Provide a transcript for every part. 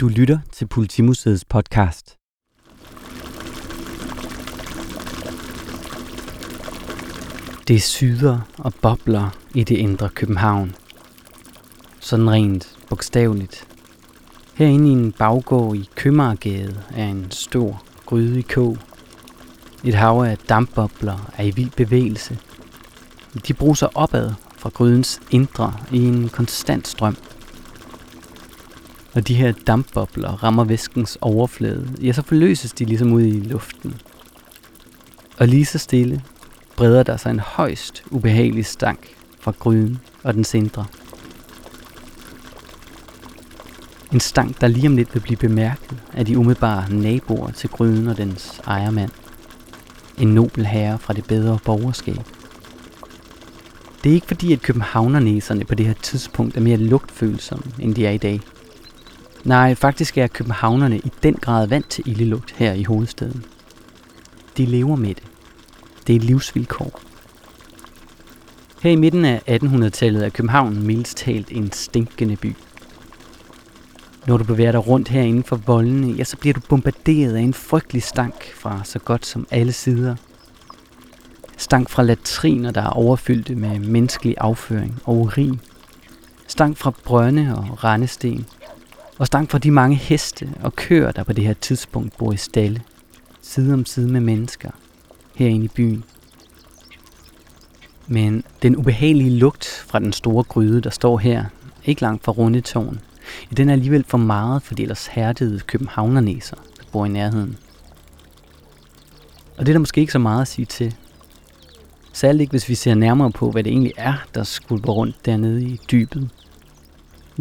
Du lytter til Politimuseets podcast. Det syder og bobler i det indre København. Sådan rent bogstaveligt. Herinde i en baggård i Købmagergade er en stor gryde i kog. Et hav af dampbobler er i vild bevægelse. De bruser opad fra grydens indre i en konstant strøm – når de her dampbobler rammer væskens overflade, ja, så forløses de ligesom ud i luften. Og lige så stille breder der sig en højst ubehagelig stank fra gryden og den indre. En stank, der lige om lidt vil blive bemærket af de umiddelbare naboer til gryden og dens ejermand. En nobel herre fra det bedre borgerskab. Det er ikke fordi, at københavnernæserne på det her tidspunkt er mere lugtfølsomme, end de er i dag – Nej, faktisk er københavnerne i den grad vant til ildelugt her i hovedstaden. De lever med det. Det er et livsvilkår. Her i midten af 1800-tallet er København mildest talt en stinkende by. Når du bevæger dig rundt herinde for voldene, ja, så bliver du bombarderet af en frygtelig stank fra så godt som alle sider. Stank fra latriner, der er overfyldte med menneskelig afføring og urin. Stank fra brønde og rendesten – og stank fra de mange heste og køer, der på det her tidspunkt bor i stalle, side om side med mennesker, herinde i byen. Men den ubehagelige lugt fra den store gryde, der står her, ikke langt fra Rundetårn, den er alligevel for meget for de ellers hærdede københavnernæser, der bor i nærheden. Og det er der måske ikke så meget at sige til. Særligt ikke, hvis vi ser nærmere på, hvad det egentlig er, der skvulper rundt dernede i dybet.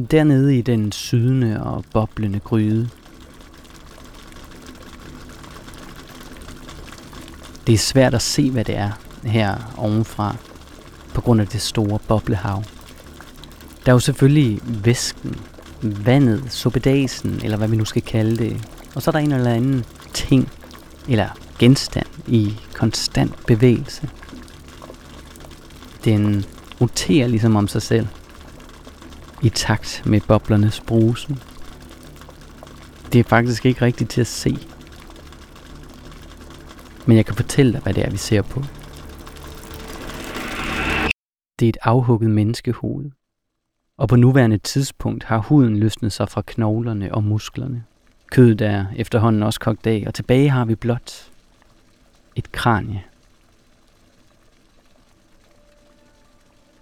Dernede i den sydende og boblende gryde. Det er svært at se, hvad det er her ovenfra, på grund af det store boblehav. Der er jo selvfølgelig væsken, vandet, suppedasen, eller hvad vi nu skal kalde det. Og så er der en eller anden ting, eller genstand i konstant bevægelse. Den roterer ligesom om sig selv i takt med boblernes brusen. Det er faktisk ikke rigtigt til at se. Men jeg kan fortælle dig, hvad det er, vi ser på. Det er et afhugget menneskehoved. Og på nuværende tidspunkt har huden løsnet sig fra knoglerne og musklerne. Kødet er efterhånden også kogt af, og tilbage har vi blot et kranie.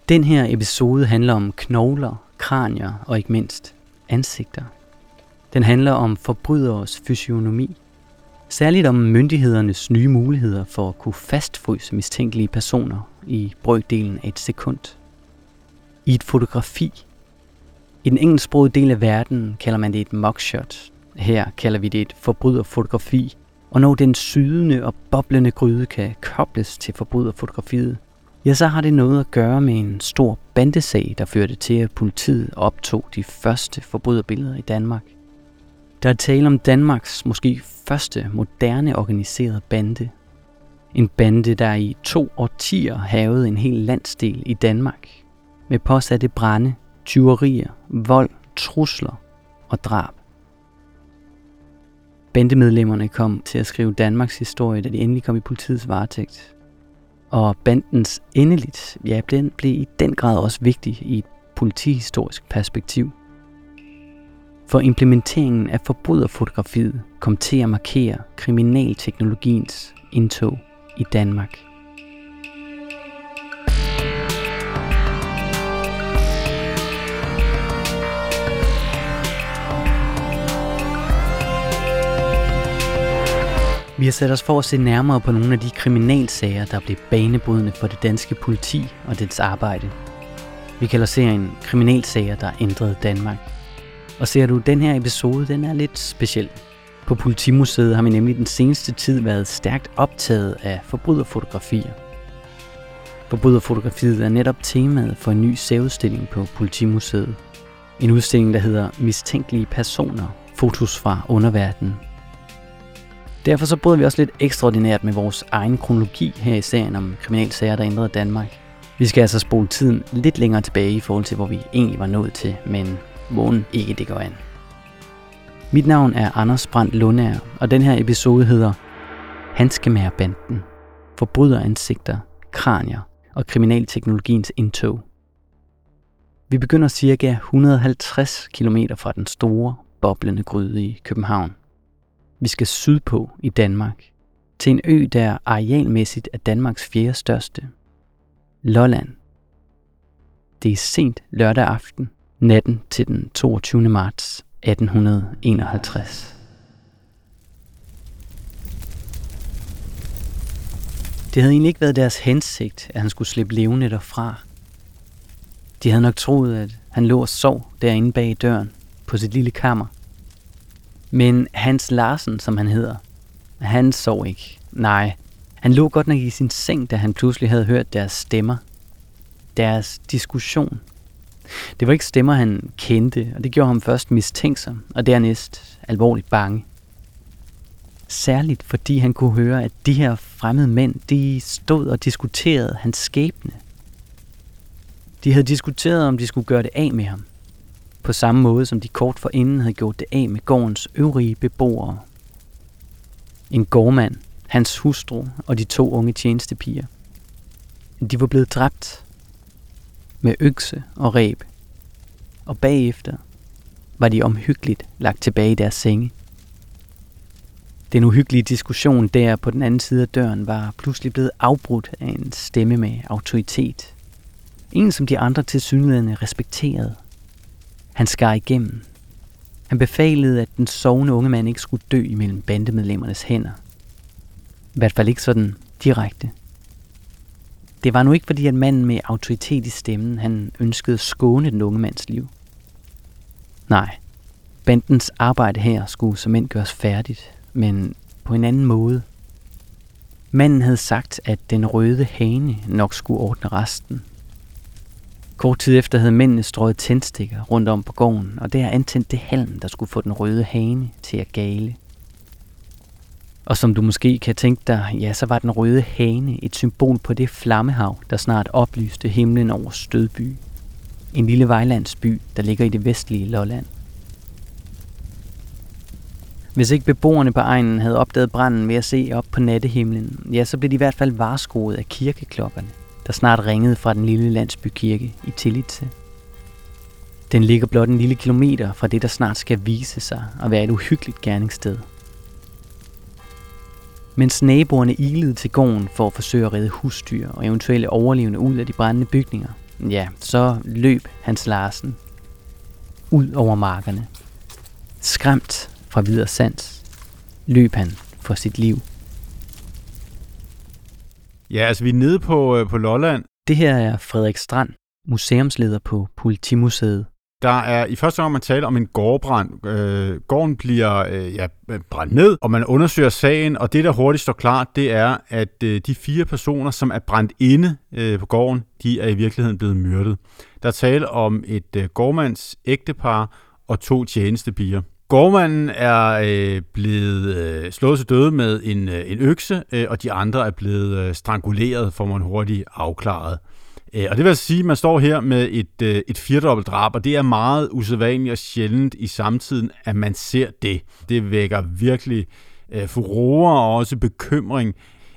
Den her episode handler om knogler kranier og ikke mindst ansigter. Den handler om forbryderes fysionomi. Særligt om myndighedernes nye muligheder for at kunne fastfryse mistænkelige personer i brøkdelen af et sekund. I et fotografi. I den engelsksprogede del af verden kalder man det et mugshot. Her kalder vi det et forbryderfotografi. Og når den sydende og boblende gryde kan kobles til forbryderfotografiet, ja, så har det noget at gøre med en stor bandesag, der førte til, at politiet optog de første forbryderbilleder i Danmark. Der er tale om Danmarks måske første moderne organiserede bande. En bande, der i to årtier havede en hel landsdel i Danmark, med påsatte brænde, tyverier, vold, trusler og drab. Bandemedlemmerne kom til at skrive Danmarks historie, da de endelig kom i politiets varetægt og bandens endeligt, ja, den blev i den grad også vigtig i et politihistorisk perspektiv. For implementeringen af forbryderfotografiet kom til at markere kriminalteknologiens indtog i Danmark. Vi har sat os for at se nærmere på nogle af de kriminalsager, der blev banebrydende for det danske politi og dets arbejde. Vi kalder serien Kriminalsager, der ændrede Danmark. Og ser du, den her episode, den er lidt speciel. På Politimuseet har vi nemlig den seneste tid været stærkt optaget af forbryderfotografier. Forbryderfotografiet er netop temaet for en ny særudstilling på Politimuseet. En udstilling, der hedder Mistænkelige personer, fotos fra underverdenen Derfor så bryder vi også lidt ekstraordinært med vores egen kronologi her i serien om kriminalsager, der ændrede Danmark. Vi skal altså spole tiden lidt længere tilbage i forhold til, hvor vi egentlig var nået til, men vågen ikke det går an. Mit navn er Anders Brandt Lundær, og den her episode hedder Hanskemærbanden. Forbryderansigter, kranier og kriminalteknologiens indtog. Vi begynder cirka 150 km fra den store, boblende gryde i København. Vi skal sydpå i Danmark, til en ø, der arealmæssigt er Danmarks fjerde største. Lolland. Det er sent lørdag aften, natten til den 22. marts 1851. Det havde egentlig ikke været deres hensigt, at han skulle slippe levende derfra. De havde nok troet, at han lå og sov derinde bag døren på sit lille kammer. Men Hans Larsen, som han hedder, han sov ikke. Nej, han lå godt nok i sin seng, da han pludselig havde hørt deres stemmer. Deres diskussion. Det var ikke stemmer, han kendte, og det gjorde ham først mistænksom, og dernæst alvorligt bange. Særligt fordi han kunne høre, at de her fremmede mænd, de stod og diskuterede hans skæbne. De havde diskuteret, om de skulle gøre det af med ham. På samme måde, som de kort forinden havde gjort det af med gårdens øvrige beboere. En gårdmand, hans hustru og de to unge tjenestepiger. De var blevet dræbt med økse og ræb, og bagefter var de omhyggeligt lagt tilbage i deres senge. Den uhyggelige diskussion der på den anden side af døren var pludselig blevet afbrudt af en stemme med autoritet. En, som de andre til respekterede. Han skar igennem. Han befalede, at den sovende unge mand ikke skulle dø imellem bandemedlemmernes hænder. I hvert fald ikke sådan direkte. Det var nu ikke fordi, at manden med autoritet i stemmen, han ønskede at skåne den unge mands liv. Nej, bandens arbejde her skulle som end gøres færdigt, men på en anden måde. Manden havde sagt, at den røde hane nok skulle ordne resten. Kort tid efter havde mændene strøget tændstikker rundt om på gården, og der antændt det halm, der skulle få den røde hane til at gale. Og som du måske kan tænke dig, ja, så var den røde hane et symbol på det flammehav, der snart oplyste himlen over Stødby. En lille vejlandsby, der ligger i det vestlige Lolland. Hvis ikke beboerne på egnen havde opdaget branden ved at se op på nattehimlen, ja, så blev de i hvert fald varskoet af kirkeklokkerne, der snart ringede fra den lille landsbykirke i Tillitse. Den ligger blot en lille kilometer fra det, der snart skal vise sig at være et uhyggeligt gerningssted. Mens naboerne ilede til gården for at forsøge at redde husdyr og eventuelle overlevende ud af de brændende bygninger, ja, så løb Hans Larsen ud over markerne. Skræmt fra videre sans, løb han for sit liv. Ja, altså vi er nede på, øh, på Lolland. Det her er Frederik Strand, museumsleder på Politimuseet. Der er i første gang, man taler om en gårdbrand. Øh, gården bliver øh, ja, brændt ned, og man undersøger sagen, og det, der hurtigt står klart, det er, at øh, de fire personer, som er brændt inde øh, på gården, de er i virkeligheden blevet myrdet. Der er tale om et øh, gårdmands ægtepar og to tjenestepiger. Gårdmanden er øh, blevet øh, slået til døde med en, øh, en økse, øh, og de andre er blevet øh, stranguleret, får man hurtigt afklaret. Øh, og det vil altså sige, at man står her med et, øh, et firdobbelt drab, og det er meget usædvanligt og sjældent i samtiden, at man ser det. Det vækker virkelig øh, furore og også bekymring,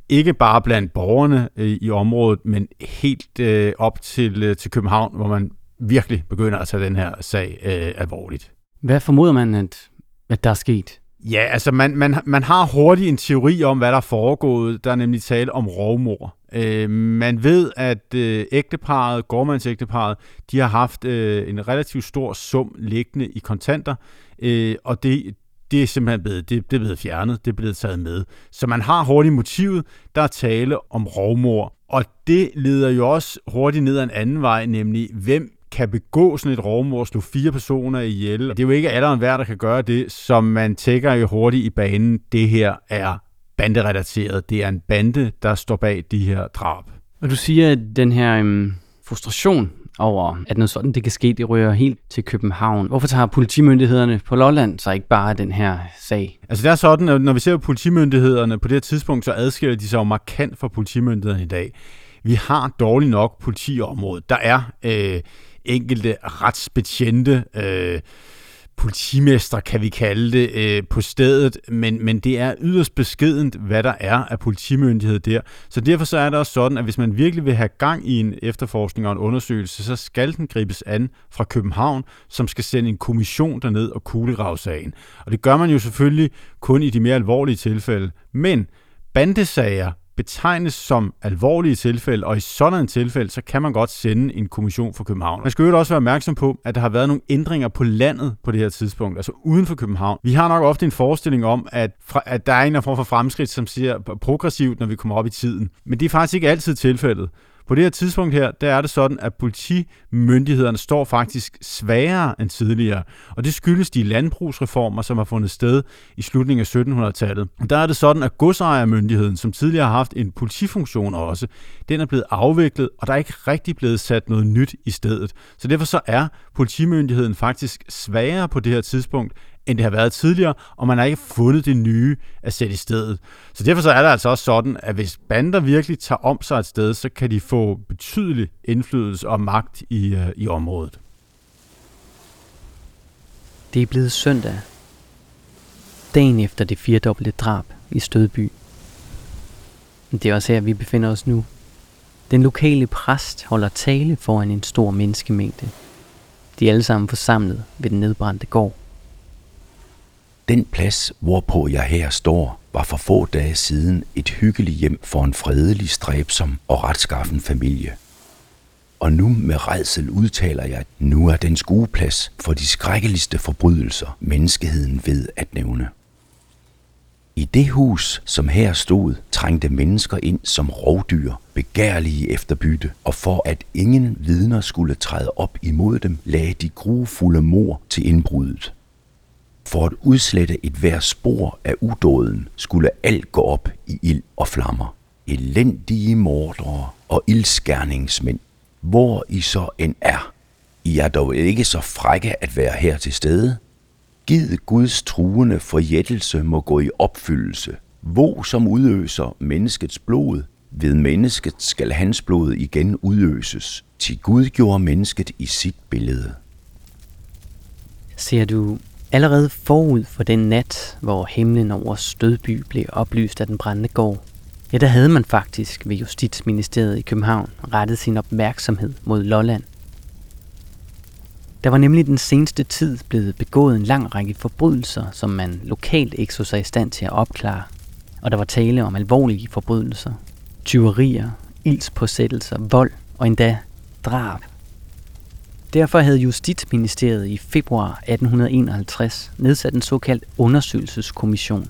ikke bare blandt borgerne øh, i området, men helt øh, op til, øh, til København, hvor man virkelig begynder at tage den her sag øh, alvorligt. Hvad formoder man, at, at der er sket? Ja, altså man, man, man har hurtigt en teori om, hvad der er foregået. Der er nemlig tale om rovmor. Øh, man ved, at øh, ægteparet, gårdmandsægteparet, de har haft øh, en relativt stor sum liggende i kontanter, øh, og det, det er simpelthen blevet, det, det er blevet fjernet, det er blevet taget med. Så man har hurtigt motivet, der er tale om rovmor. Og det leder jo også hurtigt ned ad en anden vej, nemlig hvem kan begå sådan et rovmord, slå fire personer ihjel. Det er jo ikke alle og enhver, der kan gøre det, som man tænker jo hurtigt i banen, det her er banderelateret. Det er en bande, der står bag de her drab. Og du siger, at den her um, frustration over, at noget sådan det kan ske, det rører helt til København. Hvorfor tager politimyndighederne på Lolland så ikke bare den her sag? Altså det er sådan, at når vi ser på politimyndighederne på det her tidspunkt, så adskiller de sig jo markant fra politimyndighederne i dag. Vi har dårligt nok politiområdet. Der er øh, enkelte retsbetjente, øh, politimester, kan vi kalde det, øh, på stedet, men, men det er yderst beskedent, hvad der er af politimyndighed der. Så derfor så er det også sådan, at hvis man virkelig vil have gang i en efterforskning og en undersøgelse, så skal den gribes an fra København, som skal sende en kommission derned og kuglegrave sagen. Og det gør man jo selvfølgelig kun i de mere alvorlige tilfælde. Men bandesager betegnes som alvorlige tilfælde, og i sådan en tilfælde, så kan man godt sende en kommission for København. Man skal jo også være opmærksom på, at der har været nogle ændringer på landet på det her tidspunkt, altså uden for København. Vi har nok ofte en forestilling om, at, fra, at der er en form for fremskridt, som siger progressivt, når vi kommer op i tiden. Men det er faktisk ikke altid tilfældet. På det her tidspunkt her, der er det sådan, at politimyndighederne står faktisk svagere end tidligere, og det skyldes de landbrugsreformer, som har fundet sted i slutningen af 1700-tallet. Der er det sådan, at godsejermyndigheden, som tidligere har haft en politifunktion også, den er blevet afviklet, og der er ikke rigtig blevet sat noget nyt i stedet. Så derfor så er politimyndigheden faktisk svagere på det her tidspunkt, end det har været tidligere, og man har ikke fundet det nye at sætte i stedet. Så derfor så er det altså også sådan, at hvis bander virkelig tager om sig et sted, så kan de få betydelig indflydelse og magt i, øh, i området. Det er blevet søndag. Dagen efter det firedobbelte drab i Stødby. Det er også her, vi befinder os nu. Den lokale præst holder tale foran en stor menneskemængde. De er alle sammen forsamlet ved den nedbrændte gård. Den plads, hvorpå jeg her står, var for få dage siden et hyggeligt hjem for en fredelig, stræbsom og retskaffen familie. Og nu med redsel udtaler jeg, at nu er den skueplads for de skrækkeligste forbrydelser, menneskeheden ved at nævne. I det hus, som her stod, trængte mennesker ind som rovdyr, begærlige efter bytte, og for at ingen vidner skulle træde op imod dem, lagde de grufulde mor til indbruddet. For at udslette et hver spor af udåden, skulle alt gå op i ild og flammer. Elendige mordere og ildskærningsmænd, hvor I så end er. I er dog ikke så frække at være her til stede. Gid Guds truende forjættelse må gå i opfyldelse. Hvor som udøser menneskets blod, ved mennesket skal hans blod igen udøses. Til Gud gjorde mennesket i sit billede. Ser du Allerede forud for den nat, hvor himlen over Stødby blev oplyst af den brændende gård, ja, der havde man faktisk ved Justitsministeriet i København rettet sin opmærksomhed mod Lolland. Der var nemlig den seneste tid blevet begået en lang række forbrydelser, som man lokalt ikke så sig i stand til at opklare. Og der var tale om alvorlige forbrydelser. Tyverier, ildspåsættelser, vold og endda drab. Derfor havde Justitsministeriet i februar 1851 nedsat en såkaldt undersøgelseskommission.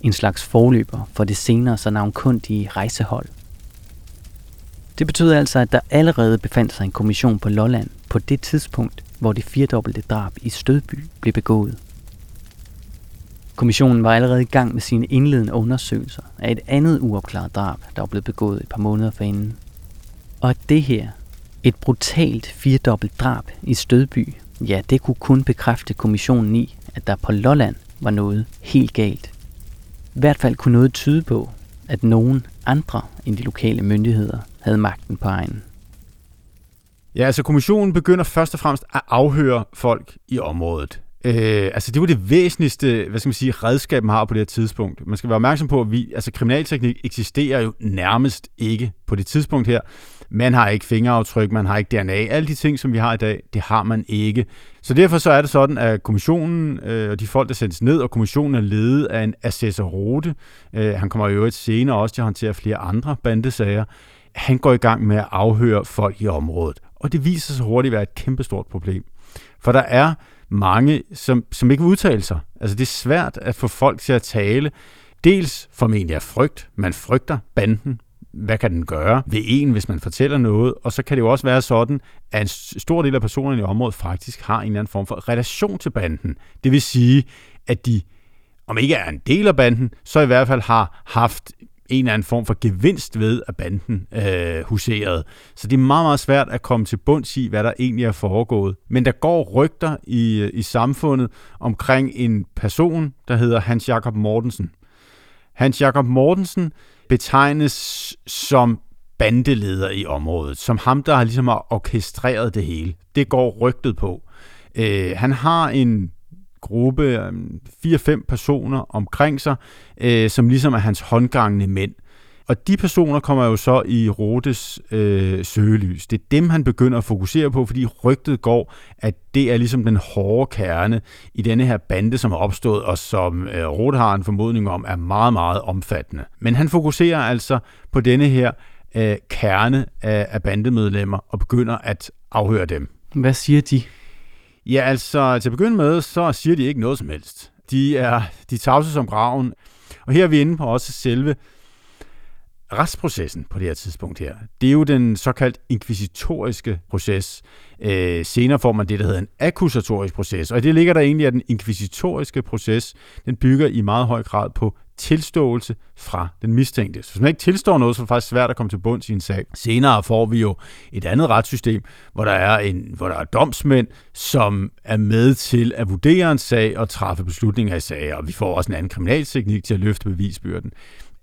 En slags forløber for det senere så navnkundige rejsehold. Det betød altså, at der allerede befandt sig en kommission på Lolland på det tidspunkt, hvor det firedobbelte drab i Stødby blev begået. Kommissionen var allerede i gang med sine indledende undersøgelser af et andet uopklaret drab, der var blevet begået et par måneder forinden. Og det her et brutalt firedobbelt drab i Stødby, ja, det kunne kun bekræfte kommissionen i, at der på Lolland var noget helt galt. I hvert fald kunne noget tyde på, at nogen andre end de lokale myndigheder havde magten på egen. Ja, altså kommissionen begynder først og fremmest at afhøre folk i området. Øh, altså det var det væsentligste, hvad skal man sige, redskab man har på det her tidspunkt. Man skal være opmærksom på, at vi, altså kriminalteknik eksisterer jo nærmest ikke på det tidspunkt her. Man har ikke fingeraftryk, man har ikke DNA. Alle de ting, som vi har i dag, det har man ikke. Så derfor så er det sådan, at kommissionen øh, og de folk, der sendes ned, og kommissionen er ledet af en assessor Rode. Øh, han kommer jo et senere også til at håndtere flere andre bandesager. Han går i gang med at afhøre folk i området. Og det viser sig hurtigt at være et kæmpestort problem. For der er mange, som, som ikke vil udtale sig. Altså det er svært at få folk til at tale. Dels formentlig af frygt. Man frygter banden hvad kan den gøre ved en, hvis man fortæller noget, og så kan det jo også være sådan, at en stor del af personerne i området faktisk har en eller anden form for relation til banden. Det vil sige, at de, om ikke er en del af banden, så i hvert fald har haft en eller anden form for gevinst ved, at banden øh, huserede. Så det er meget, meget svært at komme til bunds i, hvad der egentlig er foregået. Men der går rygter i, i samfundet omkring en person, der hedder Hans Jakob Mortensen. Hans Jakob Mortensen betegnes som bandeleder i området, som ham, der har ligesom orkestreret det hele. Det går rygtet på. Øh, han har en gruppe, øh, 4-5 personer omkring sig, øh, som ligesom er hans håndgangende mænd. Og de personer kommer jo så i Rotes øh, søgelys. Det er dem, han begynder at fokusere på, fordi rygtet går, at det er ligesom den hårde kerne i denne her bande, som er opstået, og som øh, Rote har en formodning om, er meget, meget omfattende. Men han fokuserer altså på denne her øh, kerne af, af bandemedlemmer og begynder at afhøre dem. Hvad siger de? Ja, altså til at begynde med, så siger de ikke noget som helst. De er de tavse som graven. Og her er vi inde på også selve retsprocessen på det her tidspunkt her, det er jo den såkaldt inkvisitoriske proces. Øh, senere får man det, der hedder en akkusatorisk proces, og det ligger der egentlig, at den inkvisitoriske proces, den bygger i meget høj grad på tilståelse fra den mistænkte. Så hvis man ikke tilstår noget, så er det faktisk svært at komme til bunds i en sag. Senere får vi jo et andet retssystem, hvor der er, en, hvor der er domsmænd, som er med til at vurdere en sag og træffe beslutninger i sager, og vi får også en anden kriminalteknik til at løfte bevisbyrden.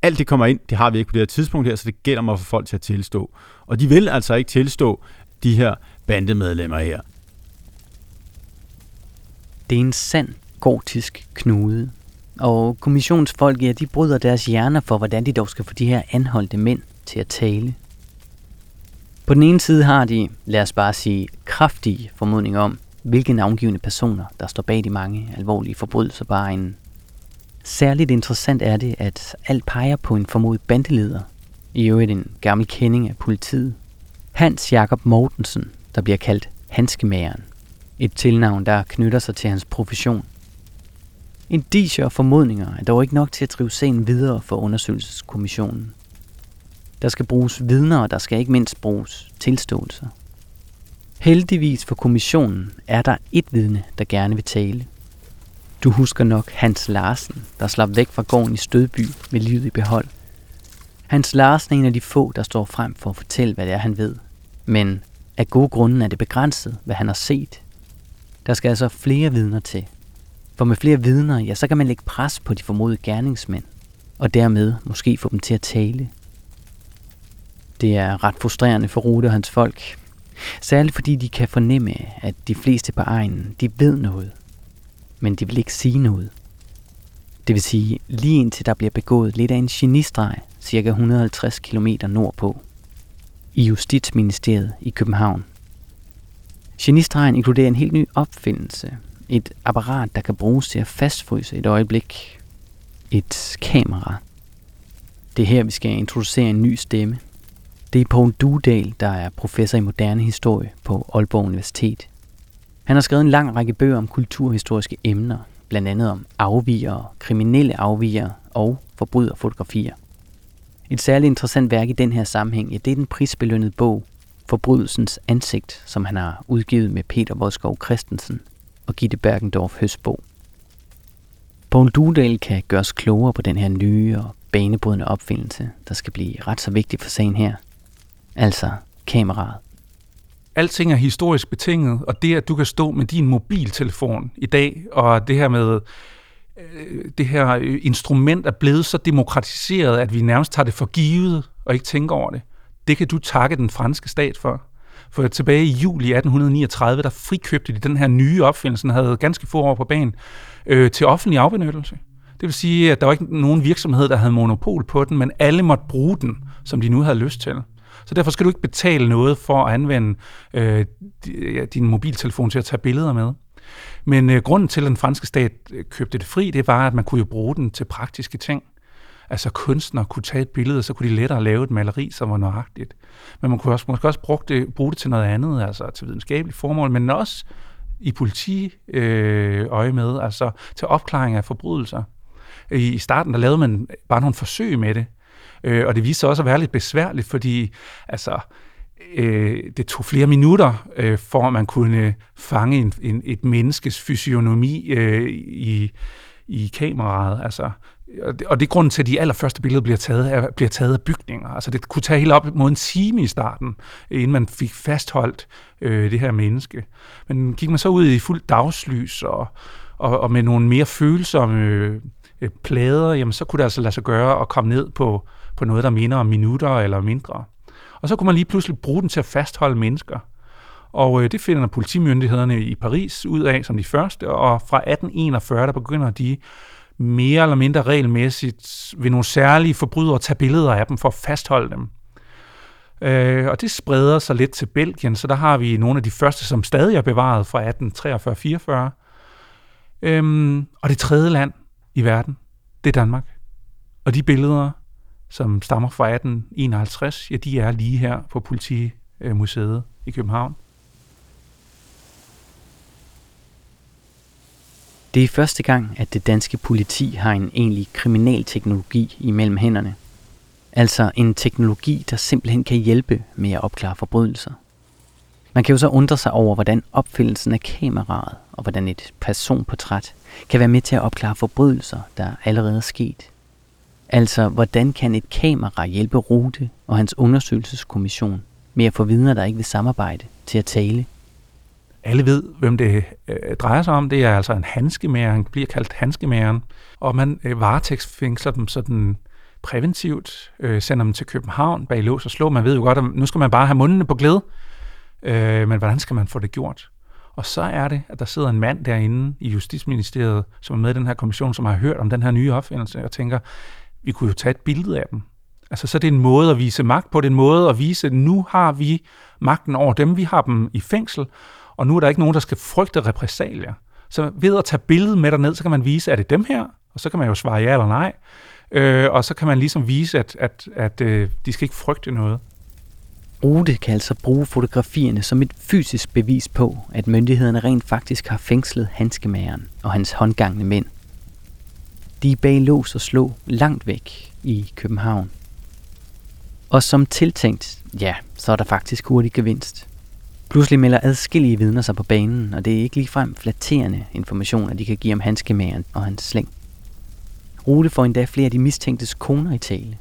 Alt det kommer ind, det har vi ikke på det her tidspunkt her, så det gælder mig at få folk til at tilstå. Og de vil altså ikke tilstå de her bandemedlemmer her. Det er en sand gotisk knude. Og kommissionsfolk, ja, de bryder deres hjerner for, hvordan de dog skal få de her anholdte mænd til at tale. På den ene side har de, lad os bare sige, kraftige formodninger om, hvilke navngivende personer, der står bag de mange alvorlige forbrydelser bare en Særligt interessant er det, at alt peger på en formodet bandeleder, i øvrigt en gammel kending af politiet. Hans Jakob Mortensen, der bliver kaldt Hanskemageren. Et tilnavn, der knytter sig til hans profession. Indiger og formodninger er dog ikke nok til at drive sagen videre for undersøgelseskommissionen. Der skal bruges vidner, og der skal ikke mindst bruges tilståelser. Heldigvis for kommissionen er der et vidne, der gerne vil tale. Du husker nok Hans Larsen, der slap væk fra gården i Stødby med livet i behold. Hans Larsen er en af de få, der står frem for at fortælle, hvad det er, han ved. Men af gode grunde er det begrænset, hvad han har set. Der skal altså flere vidner til. For med flere vidner, ja, så kan man lægge pres på de formodede gerningsmænd, og dermed måske få dem til at tale. Det er ret frustrerende for Rute og hans folk. Særligt fordi de kan fornemme, at de fleste på egnen, de ved noget, men de vil ikke sige noget. Det vil sige, lige indtil der bliver begået lidt af en genistreg, cirka 150 km nordpå, i Justitsministeriet i København. Genistregen inkluderer en helt ny opfindelse. Et apparat, der kan bruges til at fastfryse et øjeblik. Et kamera. Det er her, vi skal introducere en ny stemme. Det er Poul Dudal, der er professor i moderne historie på Aalborg Universitet. Han har skrevet en lang række bøger om kulturhistoriske emner, blandt andet om afvigere, kriminelle afvigere og forbryderfotografier. Et særligt interessant værk i den her sammenhæng, ja, det er den prisbelønnede bog Forbrydelsens ansigt, som han har udgivet med Peter Vodskov Christensen og Gitte Bergendorf Høsbo. Poul Dudal kan gøres klogere på den her nye og banebrydende opfindelse, der skal blive ret så vigtig for sagen her. Altså kameraet. Alting er historisk betinget, og det, at du kan stå med din mobiltelefon i dag, og det her med øh, det her øh, instrument er blevet så demokratiseret, at vi nærmest tager det for givet og ikke tænker over det. Det kan du takke den franske stat for. For tilbage i juli 1839, der frikøbte de den her nye opfindelse, den havde ganske få år på banen, øh, til offentlig afbenyttelse. Det vil sige, at der var ikke nogen virksomhed, der havde monopol på den, men alle måtte bruge den, som de nu havde lyst til. Så derfor skal du ikke betale noget for at anvende øh, din mobiltelefon til at tage billeder med. Men øh, grunden til, at den franske stat øh, købte det fri, det var, at man kunne jo bruge den til praktiske ting. Altså kunstnere kunne tage et billede, så kunne de lettere lave et maleri, som var nøjagtigt. Men man kunne også, måske også bruge det, bruge det til noget andet, altså til videnskabelige formål, men også i politi øh, øje med, altså til opklaring af forbrydelser. I starten der lavede man bare nogle forsøg med det, Øh, og det viste sig også at være lidt besværligt, fordi altså, øh, det tog flere minutter, øh, for at man kunne øh, fange en, en, et menneskes fysionomi øh, i, i kameraet. Altså, og det, og det er grunden til, at de allerførste billeder bliver taget, af, bliver taget af bygninger. Altså det kunne tage helt op mod en time i starten, inden man fik fastholdt øh, det her menneske. Men gik man så ud i fuld dagslys og, og, og med nogle mere følsomme øh, plader, jamen så kunne det altså lade sig gøre at komme ned på på noget, der minder om minutter eller mindre. Og så kunne man lige pludselig bruge den til at fastholde mennesker. Og øh, det finder politimyndighederne i Paris ud af som de første, og fra 1841 der begynder de mere eller mindre regelmæssigt ved nogle særlige forbrydere at tage billeder af dem for at fastholde dem. Øh, og det spreder sig lidt til Belgien, så der har vi nogle af de første, som stadig er bevaret fra 1843-44. Øhm, og det tredje land i verden, det er Danmark. Og de billeder, som stammer fra 1851, ja, de er lige her på Politimuseet øh, i København. Det er første gang, at det danske politi har en egentlig kriminalteknologi imellem hænderne. Altså en teknologi, der simpelthen kan hjælpe med at opklare forbrydelser. Man kan jo så undre sig over, hvordan opfindelsen af kameraet og hvordan et personportræt kan være med til at opklare forbrydelser, der allerede er sket. Altså, hvordan kan et kamera hjælpe Rute og hans undersøgelseskommission med at få vidner, der ikke vil samarbejde, til at tale? Alle ved, hvem det øh, drejer sig om. Det er altså en handskemager. Han bliver kaldt handskemageren. Og man øh, varetægtsfængsler dem sådan præventivt, øh, sender dem til København bag lås og slå. Man ved jo godt, at nu skal man bare have mundene på glæde. Øh, men hvordan skal man få det gjort? Og så er det, at der sidder en mand derinde i Justitsministeriet, som er med i den her kommission, som har hørt om den her nye opfindelse, og tænker, vi kunne jo tage et billede af dem. Altså, så det er en måde at vise magt på, det er en måde at vise, at nu har vi magten over dem, vi har dem i fængsel, og nu er der ikke nogen, der skal frygte repressalier. Så ved at tage billedet med derned, så kan man vise, er det dem her? Og så kan man jo svare ja eller nej. Øh, og så kan man ligesom vise, at, at, at øh, de skal ikke frygte noget. Rute kan altså bruge fotografierne som et fysisk bevis på, at myndighederne rent faktisk har fængslet handskemageren og hans håndgangne mænd. De er bag lås og slå langt væk i København. Og som tiltænkt, ja, så er der faktisk hurtig gevinst. Pludselig melder adskillige vidner sig på banen, og det er ikke ligefrem flatterende informationer, de kan give om handskemageren og hans slæng. Rute får endda flere af de mistænktes koner i tale.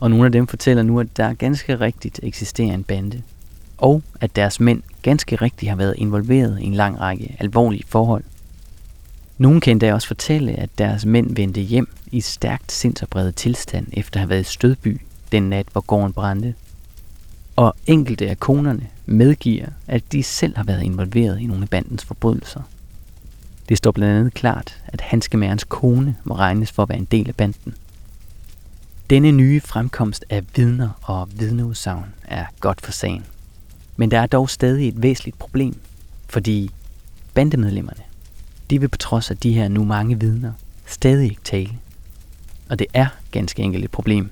Og nogle af dem fortæller nu, at der ganske rigtigt eksisterer en bande. Og at deres mænd ganske rigtigt har været involveret i en lang række alvorlige forhold. Nogle kan endda også fortælle, at deres mænd vendte hjem i stærkt sindsopredet tilstand efter at have været i Stødby den nat, hvor gården brændte. Og enkelte af konerne medgiver, at de selv har været involveret i nogle af bandens forbrydelser. Det står blandt andet klart, at Hanskemærens kone må regnes for at være en del af banden. Denne nye fremkomst af vidner og vidneudsagn er godt for sagen. Men der er dog stadig et væsentligt problem, fordi bandemedlemmerne, de vil på trods af de her nu mange vidner, stadig ikke tale. Og det er ganske enkelt et problem,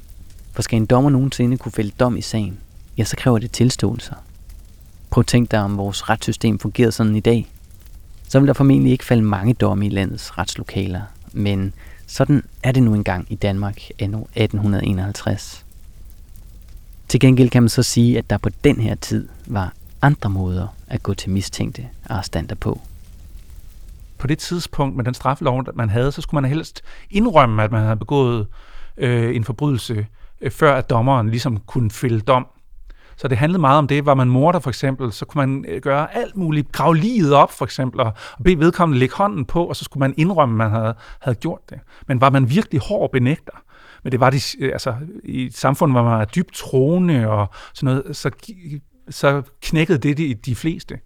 for skal en dommer nogensinde kunne fælde dom i sagen, ja, så kræver det tilståelser. Prøv at tænk dig, om vores retssystem fungerede sådan i dag. Så vil der formentlig ikke falde mange domme i landets retslokaler, men sådan er det nu engang i Danmark anno 1851. Til gengæld kan man så sige, at der på den her tid var andre måder at gå til mistænkte arrestanter på. På det tidspunkt med den straffelov, man havde, så skulle man helst indrømme, at man havde begået øh, en forbrydelse, øh, før at dommeren ligesom kunne fælde dom. Så det handlede meget om det. Var man morder for eksempel, så kunne man øh, gøre alt muligt. Grave livet op for eksempel, og bede vedkommende lægge hånden på, og så skulle man indrømme, at man havde, havde gjort det. Men var man virkelig hård benægter, men det var de, øh, altså, i et samfund, hvor man var dybt troende og sådan noget, så, så knækkede det de, de fleste.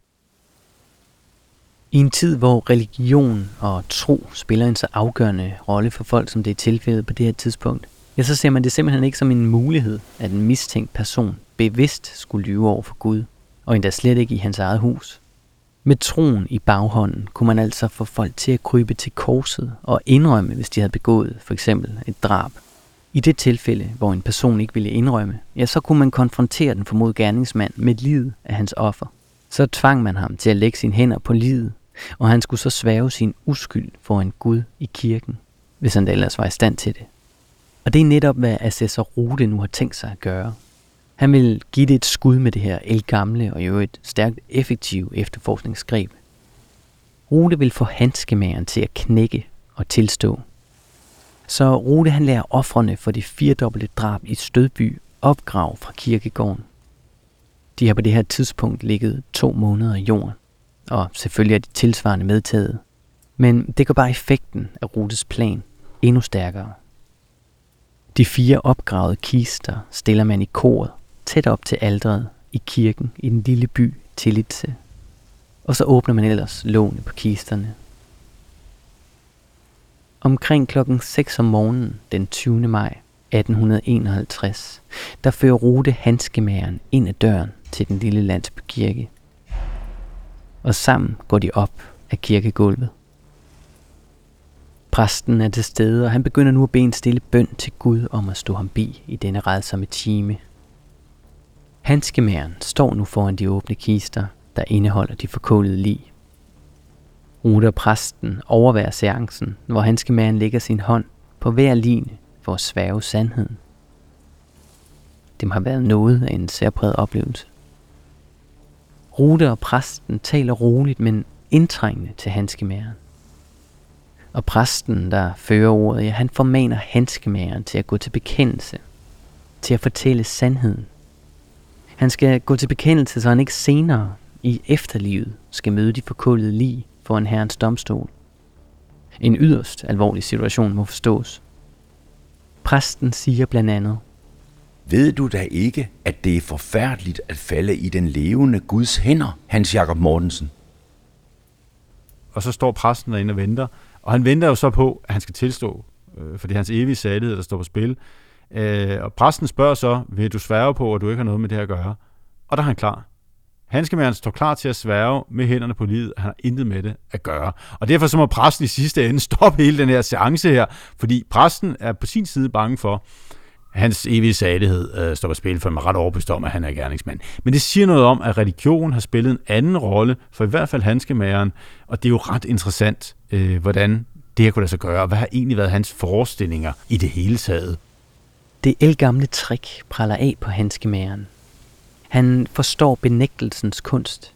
I en tid, hvor religion og tro spiller en så afgørende rolle for folk, som det er tilfældet på det her tidspunkt, ja, så ser man det simpelthen ikke som en mulighed, at en mistænkt person bevidst skulle lyve over for Gud, og endda slet ikke i hans eget hus. Med troen i baghånden kunne man altså få folk til at krybe til korset og indrømme, hvis de havde begået for eksempel et drab. I det tilfælde, hvor en person ikke ville indrømme, ja, så kunne man konfrontere den formodede gerningsmand med livet af hans offer. Så tvang man ham til at lægge sine hænder på livet, og han skulle så svæve sin uskyld for en Gud i kirken, hvis han ellers var i stand til det. Og det er netop, hvad assessor Rute nu har tænkt sig at gøre. Han vil give det et skud med det her elgamle og jo et stærkt effektivt efterforskningsgreb. Rute vil få handskemageren til at knække og tilstå. Så Rute han lærer offrene for det firedobbelte drab i Stødby opgrav fra kirkegården. De har på det her tidspunkt ligget to måneder i jorden, og selvfølgelig er de tilsvarende medtaget. Men det gør bare effekten af Rutes plan endnu stærkere. De fire opgravede kister stiller man i koret tæt op til aldret i kirken i den lille by Tillitse Og så åbner man ellers låne på kisterne. Omkring klokken 6 om morgenen den 20. maj 1851, der fører Rute handskemæren ind ad døren til den lille landsbykirke. Og sammen går de op af kirkegulvet. Præsten er til stede, og han begynder nu at bede en stille bøn til Gud om at stå ham bi i denne redsomme time. Handskemæren står nu foran de åbne kister, der indeholder de forkålede lig. Ruder præsten overværer seancen, hvor handskemæren lægger sin hånd på hver line for at sværge sandheden. Det må have været noget af en særpræget oplevelse. Rute og præsten taler roligt, men indtrængende til handskemæren. Og præsten, der fører ordet, ja, han formaner handskemæren til at gå til bekendelse, til at fortælle sandheden. Han skal gå til bekendelse, så han ikke senere i efterlivet skal møde de forkullede lig foran herrens domstol. En yderst alvorlig situation må forstås. Præsten siger blandt andet, ved du da ikke, at det er forfærdeligt at falde i den levende Guds hænder, Hans Jakob Mortensen? Og så står præsten derinde og venter, og han venter jo så på, at han skal tilstå, øh, for det er hans evige sandhed, der står på spil. Øh, og præsten spørger så, vil du sværge på, at du ikke har noget med det her at gøre? Og der er han klar. Handskemæren står klar til at sværge med hænderne på livet, han har intet med det at gøre. Og derfor så må præsten i sidste ende stoppe hele den her seance her, fordi præsten er på sin side bange for, hans evige salighed øh, står på spil, for man er ret overbevist om, at han er gerningsmand. Men det siger noget om, at religion har spillet en anden rolle, for i hvert fald handskemageren, og det er jo ret interessant, øh, hvordan det her kunne lade sig gøre, og hvad har egentlig været hans forestillinger i det hele taget. Det elgamle trick praller af på handskemageren. Han forstår benægtelsens kunst,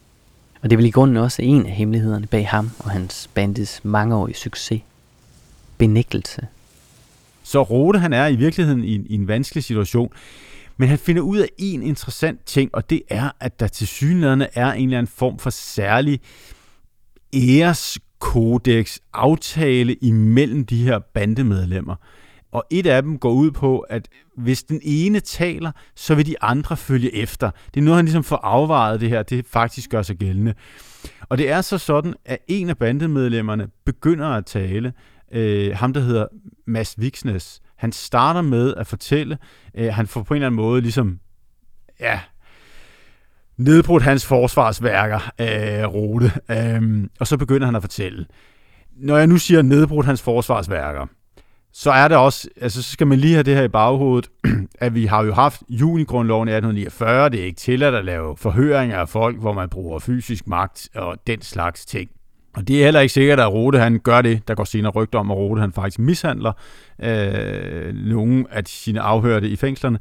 og det er vel i grunden også en af hemmelighederne bag ham og hans bandits mangeårige succes. Benægtelse. Så Rode, han er i virkeligheden i en, i en vanskelig situation, men han finder ud af en interessant ting, og det er, at der til synligheden er en eller anden form for særlig æreskodex aftale imellem de her bandemedlemmer. Og et af dem går ud på, at hvis den ene taler, så vil de andre følge efter. Det er noget, han ligesom får afvejet det her, det faktisk gør sig gældende. Og det er så sådan, at en af bandemedlemmerne begynder at tale, øh, ham der hedder Mads Viksnes. Han starter med at fortælle, øh, han får på en eller anden måde ligesom, ja, nedbrudt hans forsvarsværker øh, rute, øh, og så begynder han at fortælle. Når jeg nu siger nedbrudt hans forsvarsværker, så er det også, altså så skal man lige have det her i baghovedet, at vi har jo haft junigrundloven i 1849, det er ikke tilladt at lave forhøringer af folk, hvor man bruger fysisk magt og den slags ting. Og det er heller ikke sikkert, at Rode han gør det. Der går senere rygter om, at Rode han faktisk mishandler øh, nogle af sine afhørte i fængslerne.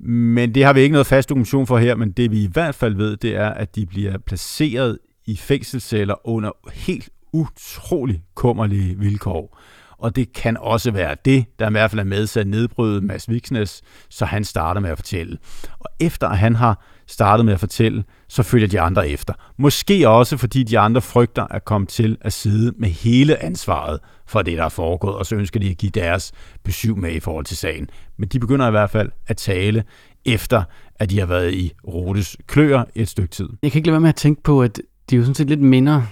Men det har vi ikke noget fast dokumentation for her, men det vi i hvert fald ved, det er, at de bliver placeret i fængselsceller under helt utrolig kummerlige vilkår. Og det kan også være det, der i hvert fald er med til at nedbryde Mads Viksnes, så han starter med at fortælle. Og efter at han har startet med at fortælle, så følger de andre efter. Måske også, fordi de andre frygter at komme til at sidde med hele ansvaret for det, der er foregået, og så ønsker de at give deres besøg med i forhold til sagen. Men de begynder i hvert fald at tale efter, at de har været i Rotes kløer et stykke tid. Jeg kan ikke lade være med at tænke på, at det jo sådan set lidt minder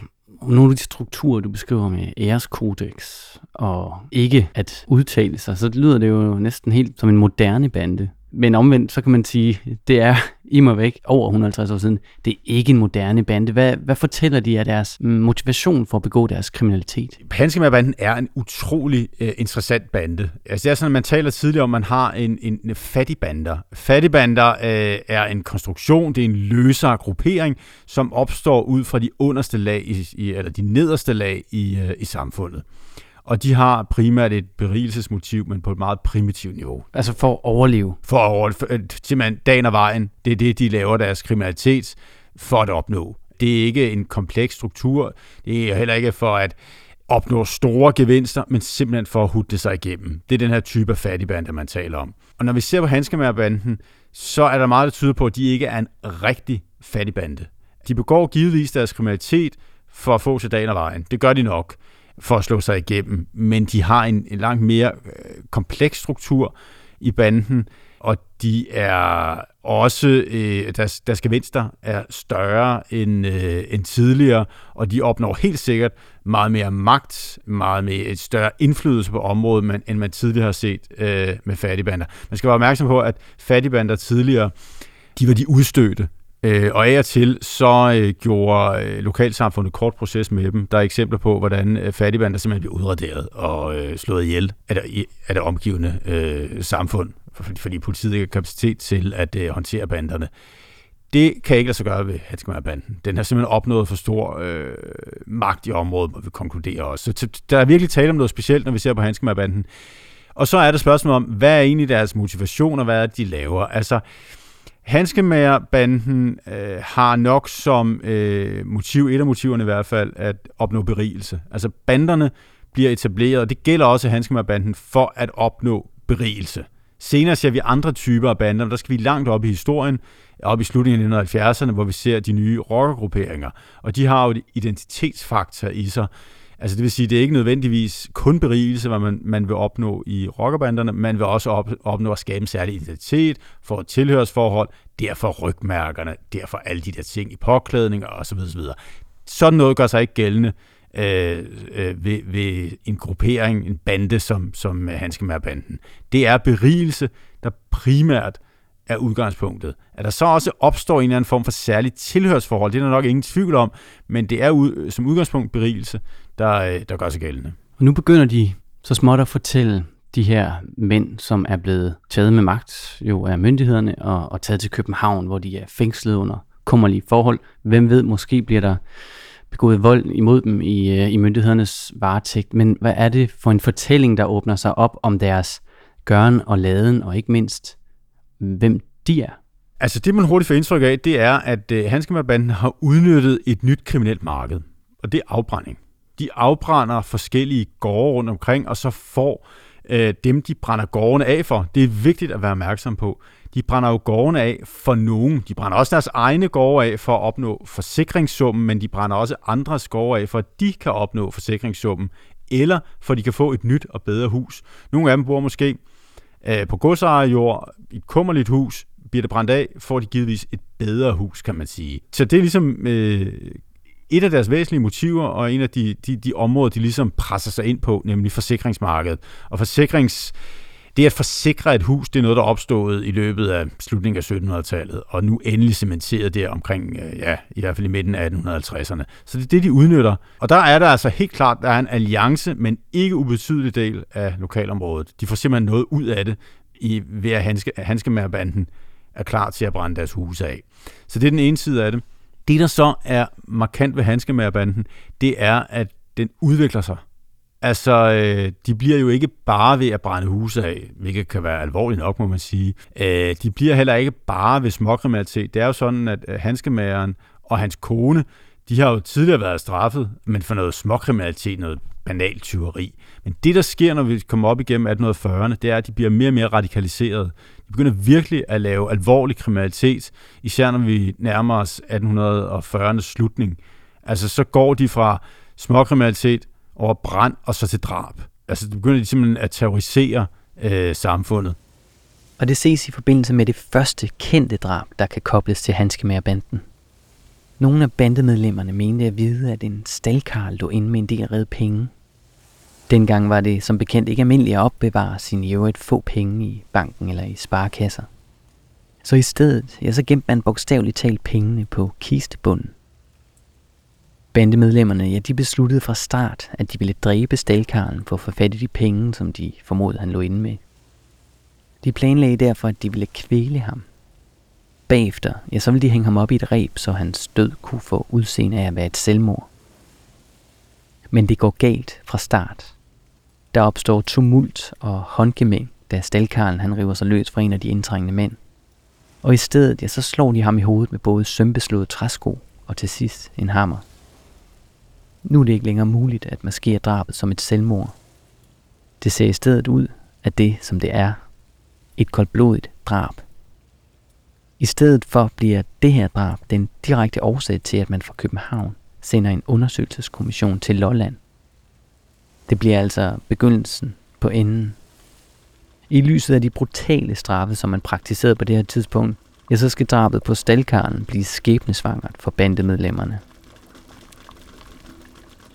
om nogle af de strukturer, du beskriver med æreskodex og ikke at udtale sig, så lyder det jo næsten helt som en moderne bande. Men omvendt, så kan man sige, det er i mig væk over 150 år siden. Det er ikke en moderne bande. Hvad, hvad fortæller de af deres mm, motivation for at begå deres kriminalitet? Panskemærbanden er en utrolig uh, interessant bande. Altså det er sådan, at man taler tidligere om, at man har en, en, en fattigbander. Fattigbander uh, øh, er en konstruktion, det er en løsere gruppering, som opstår ud fra de underste lag, i, i, eller de nederste lag i, uh, i samfundet. Og de har primært et berigelsesmotiv, men på et meget primitivt niveau. Altså for at overleve? For at overleve. Øh, simpelthen dagen og vejen, det er det, de laver deres kriminalitet for at opnå. Det er ikke en kompleks struktur. Det er heller ikke for at opnå store gevinster, men simpelthen for at hudde sig igennem. Det er den her type af fattigbande, man taler om. Og når vi ser på Hanskemærbanden, så er der meget, der tyder på, at de ikke er en rigtig fattigbande. De begår givetvis deres kriminalitet for at få til dagen og vejen. Det gør de nok for at slå sig igennem, men de har en, en langt mere øh, kompleks struktur i banden. og de er også, øh, deres, deres gevinster er større end, øh, end tidligere, og de opnår helt sikkert meget mere magt, meget mere et større indflydelse på området, man, end man tidligere har set øh, med fattigbander. Man skal være opmærksom på, at fattigbander tidligere, de var de udstødte, Øh, og af og til så øh, gjorde øh, lokalsamfundet kort proces med dem. Der er eksempler på, hvordan øh, fattigbander simpelthen blev udraderet og øh, slået ihjel af det, af det omgivende øh, samfund, fordi politiet ikke har kapacitet til at øh, håndtere banderne. Det kan ikke lade sig gøre ved Hatskemær-banden. Den har simpelthen opnået for stor øh, magt i området, må vi konkludere også. Så der er virkelig tale om noget specielt, når vi ser på Hatskemær-banden. Og så er der spørgsmålet om, hvad er egentlig deres motivation, og hvad er det, de laver? Altså, Hanskemager-banden øh, har nok som øh, motiv, et af motiverne i hvert fald, at opnå berigelse. Altså banderne bliver etableret, og det gælder også Hanskemager-banden, for at opnå berigelse. Senere ser vi andre typer af bander, der skal vi langt op i historien, op i slutningen af 1970'erne, hvor vi ser de nye rockergrupperinger. Og de har jo et identitetsfaktor i sig, Altså det vil sige, det er ikke nødvendigvis kun berigelse, hvad man, man vil opnå i rockerbanderne, man vil også op, opnå at skabe en særlig identitet, for et tilhørsforhold, derfor rygmærkerne, derfor alle de der ting i påklædning og så videre, så videre. Sådan noget gør sig ikke gældende øh, øh, ved, ved en gruppering, en bande som, som øh, Hanskemær-banden. Det er berigelse, der primært er udgangspunktet. At der så også opstår en eller anden form for særligt tilhørsforhold, det er der nok ingen tvivl om, men det er ud, som udgangspunkt berigelse, der, øh, der gør sig gældende. Og nu begynder de så småt at fortælle de her mænd, som er blevet taget med magt jo af myndighederne og, og taget til København, hvor de er fængslet under kummerlige forhold. Hvem ved, måske bliver der begået vold imod dem i, øh, i myndighedernes varetægt. Men hvad er det for en fortælling, der åbner sig op om deres gøren og laden, og ikke mindst, hvem de er? Altså det, man hurtigt får indtryk af, det er, at øh, Hanskemabanden har udnyttet et nyt kriminelt marked, og det er afbrænding de afbrænder forskellige gårde rundt omkring, og så får øh, dem, de brænder gårdene af for. Det er vigtigt at være opmærksom på. De brænder jo gårdene af for nogen. De brænder også deres egne gårde af for at opnå forsikringssummen, men de brænder også andres gårde af for, at de kan opnå forsikringssummen, eller for at de kan få et nyt og bedre hus. Nogle af dem bor måske øh, på godsejerjord, i et kummerligt hus, bliver det brændt af, får de givetvis et bedre hus, kan man sige. Så det er ligesom øh, et af deres væsentlige motiver, og en af de, de, de områder, de ligesom presser sig ind på, nemlig forsikringsmarkedet. Og forsikrings... Det at forsikre et hus, det er noget, der opstod i løbet af slutningen af 1700-tallet, og nu endelig cementeret der omkring, øh, ja, i hvert fald i midten af 1850'erne. Så det er det, de udnytter. Og der er der altså helt klart, der er en alliance, men ikke ubetydelig del af lokalområdet. De får simpelthen noget ud af det, i, ved at handske, Hanskemærbanden er klar til at brænde deres huse af. Så det er den ene side af det. Det, der så er markant ved Hanskemærbanden, det er, at den udvikler sig. Altså, øh, de bliver jo ikke bare ved at brænde huse af, hvilket kan være alvorligt nok, må man sige. Øh, de bliver heller ikke bare ved småkriminalitet. Det er jo sådan, at handskemageren og hans kone, de har jo tidligere været straffet, men for noget småkriminalitet, noget banalt tyveri. Men det, der sker, når vi kommer op igennem 1840'erne, det er, at de bliver mere og mere radikaliseret. Vi begynder virkelig at lave alvorlig kriminalitet, især når vi nærmer os 1840'ernes slutning. Altså, så går de fra småkriminalitet over brand og så til drab. Altså, det begynder de simpelthen at terrorisere øh, samfundet. Og det ses i forbindelse med det første kendte drab, der kan kobles til Hanskemærbanden. Nogle af bandemedlemmerne mente at vide, at en stalkarl lå inde med en del redde penge. Dengang var det som bekendt ikke almindeligt at opbevare sine i øvrigt få penge i banken eller i sparekasser. Så i stedet, ja, så gemte man bogstaveligt talt pengene på kistebunden. Bandemedlemmerne, ja, de besluttede fra start, at de ville dræbe stalkarlen for at få fat i de penge, som de formodede, han lå inde med. De planlagde derfor, at de ville kvæle ham Bagefter, ja, så ville de hænge ham op i et reb, så hans død kunne få udseende af at være et selvmord. Men det går galt fra start. Der opstår tumult og håndgemæng, da Stalkarlen han river sig løs fra en af de indtrængende mænd. Og i stedet, ja, så slår de ham i hovedet med både sømbeslået træsko og til sidst en hammer. Nu er det ikke længere muligt at maskere drabet som et selvmord. Det ser i stedet ud af det, som det er. Et koldblodigt drab – i stedet for bliver det her drab den direkte årsag til, at man fra København sender en undersøgelseskommission til Lolland. Det bliver altså begyndelsen på enden. I lyset af de brutale straffe, som man praktiserede på det her tidspunkt, ja, så skal drabet på Stalkaren blive skæbnesvangert for bandemedlemmerne.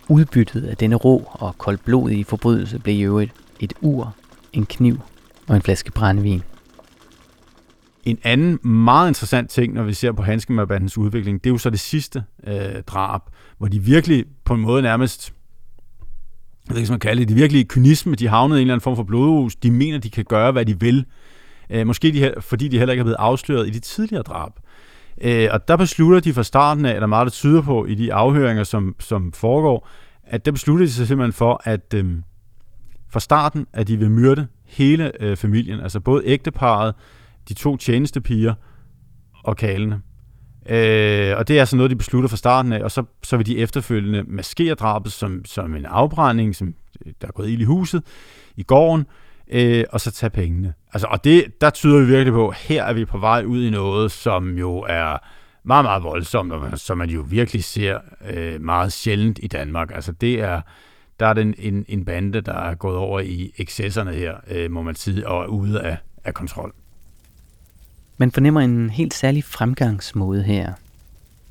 Udbyttet af denne rå og koldblodige forbrydelse blev i øvrigt et ur, en kniv og en flaske brændevin. En anden meget interessant ting, når vi ser på Hanskemørbandens udvikling, det er jo så det sidste øh, drab, hvor de virkelig på en måde nærmest, jeg ved ikke, man kalde det, de virkelig kynisme, de havnede i en eller anden form for blodhus. de mener, de kan gøre, hvad de vil. Øh, måske de, fordi de heller ikke er blevet afsløret i de tidligere drab. Øh, og der beslutter de fra starten af, eller meget der tyder på i de afhøringer, som, som foregår, at der beslutter de sig simpelthen for, at øh, fra starten, at de vil myrde hele øh, familien, altså både ægteparet, de to tjenestepiger og kalene. Øh, og det er altså noget, de beslutter fra starten af, og så, så vil de efterfølgende maskere drabet som, som en afbrænding, som øh, der er gået ild i huset, i gården, øh, og så tage pengene. Altså, og det, der tyder vi virkelig på, at her er vi på vej ud i noget, som jo er meget, meget voldsomt, og som man jo virkelig ser øh, meget sjældent i Danmark. Altså, det er, der er den en, en bande, der er gået over i excesserne her, øh, må man sige, og er ude af, af kontrol. Man fornemmer en helt særlig fremgangsmåde her.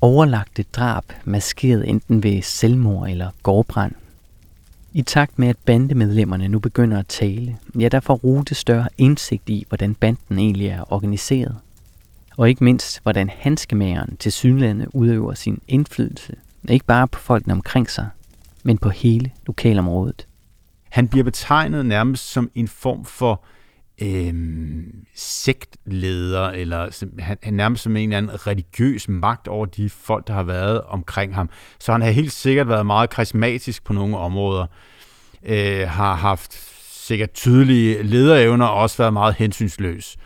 Overlagte drab, maskeret enten ved selvmord eller gårdbrand. I takt med, at bandemedlemmerne nu begynder at tale, ja, der får Rute større indsigt i, hvordan banden egentlig er organiseret. Og ikke mindst, hvordan handskemageren til synlandet udøver sin indflydelse, ikke bare på folkene omkring sig, men på hele lokalområdet. Han bliver betegnet nærmest som en form for øh, sektleder, eller han, han nærmest som en eller anden religiøs magt over de folk, der har været omkring ham. Så han har helt sikkert været meget karismatisk på nogle områder, øh, har haft sikkert tydelige lederevner og også været meget hensynsløs.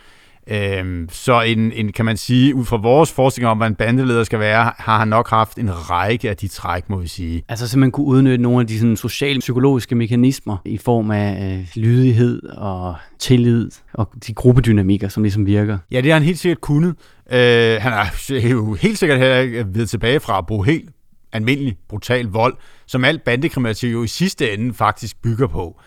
Øhm, så en, en, kan man sige, ud fra vores forskning om, hvad en bandeleder skal være, har han nok haft en række af de træk, må vi sige. Altså så man kunne udnytte nogle af de sådan, sociale psykologiske mekanismer i form af øh, lydighed og tillid og de gruppedynamikker, som ligesom virker. Ja, det har han helt sikkert kunnet. Øh, han er jo helt sikkert her ved tilbage fra at bruge helt almindelig, brutal vold, som alt bandekriminalitet jo i sidste ende faktisk bygger på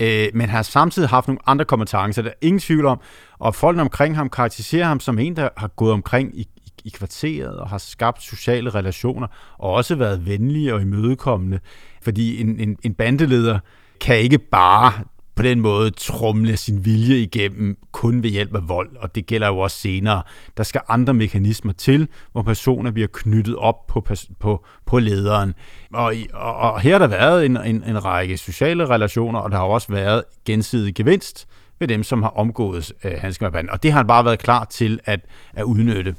øh, men har samtidig haft nogle andre kompetencer, der er ingen tvivl om, og folk omkring ham karakteriserer ham som en, der har gået omkring i, i, i kvarteret og har skabt sociale relationer, og også været venlige og imødekommende, fordi en, en, en bandeleder kan ikke bare på den måde trumle sin vilje igennem kun ved hjælp af vold, og det gælder jo også senere. Der skal andre mekanismer til, hvor personer bliver knyttet op på, på, på lederen. Og, og, og her har der været en, en, en række sociale relationer, og der har også været gensidig gevinst ved dem, som har omgået øh, Hanskemabanden. Og det har han bare været klar til at, at udnytte.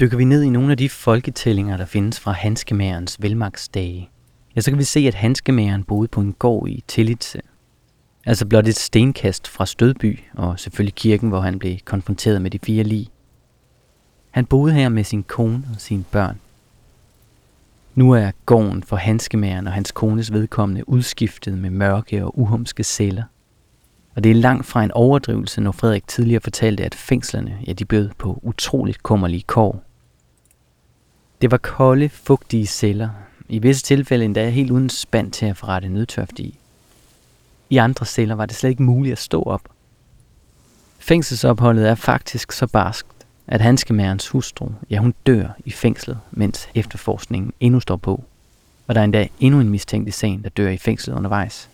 Dykker vi ned i nogle af de folketællinger, der findes fra Hanskemærens velmagtsdage, ja, så kan vi se, at Hanskemæren boede på en gård i Tillitse, Altså blot et stenkast fra Stødby, og selvfølgelig kirken, hvor han blev konfronteret med de fire lig. Han boede her med sin kone og sine børn. Nu er gården for handskemæren og hans kones vedkommende udskiftet med mørke og uhumske celler. Og det er langt fra en overdrivelse, når Frederik tidligere fortalte, at fængslerne ja, de bød på utroligt kummerlige kår. Det var kolde, fugtige celler, i visse tilfælde endda helt uden spand til at forrette nødtørft i. I andre celler var det slet ikke muligt at stå op. Fængselsopholdet er faktisk så barskt, at handskemærens hustru, ja hun dør i fængslet, mens efterforskningen endnu står på. Og der er endda endnu en mistænkt i sagen, der dør i fængslet undervejs.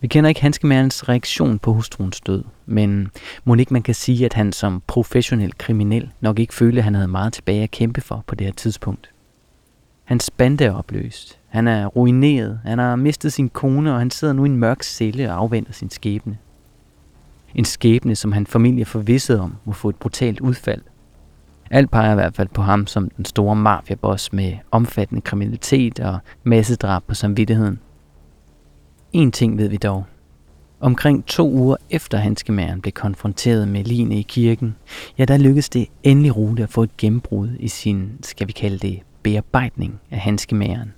Vi kender ikke handskemærens reaktion på hustruens død, men må ikke man kan sige, at han som professionel kriminel nok ikke følte, at han havde meget tilbage at kæmpe for på det her tidspunkt. Hans bande er opløst. Han er ruineret. Han har mistet sin kone, og han sidder nu i en mørk celle og afventer sin skæbne. En skæbne, som han familie forvisset om, må få et brutalt udfald. Alt peger i hvert fald på ham som den store mafiaboss med omfattende kriminalitet og massedrab på samvittigheden. En ting ved vi dog. Omkring to uger efter hanskemæren blev konfronteret med Line i kirken, ja, der lykkedes det endelig Rute at få et gennembrud i sin, skal vi kalde det, bearbejdning af Hanskemæren.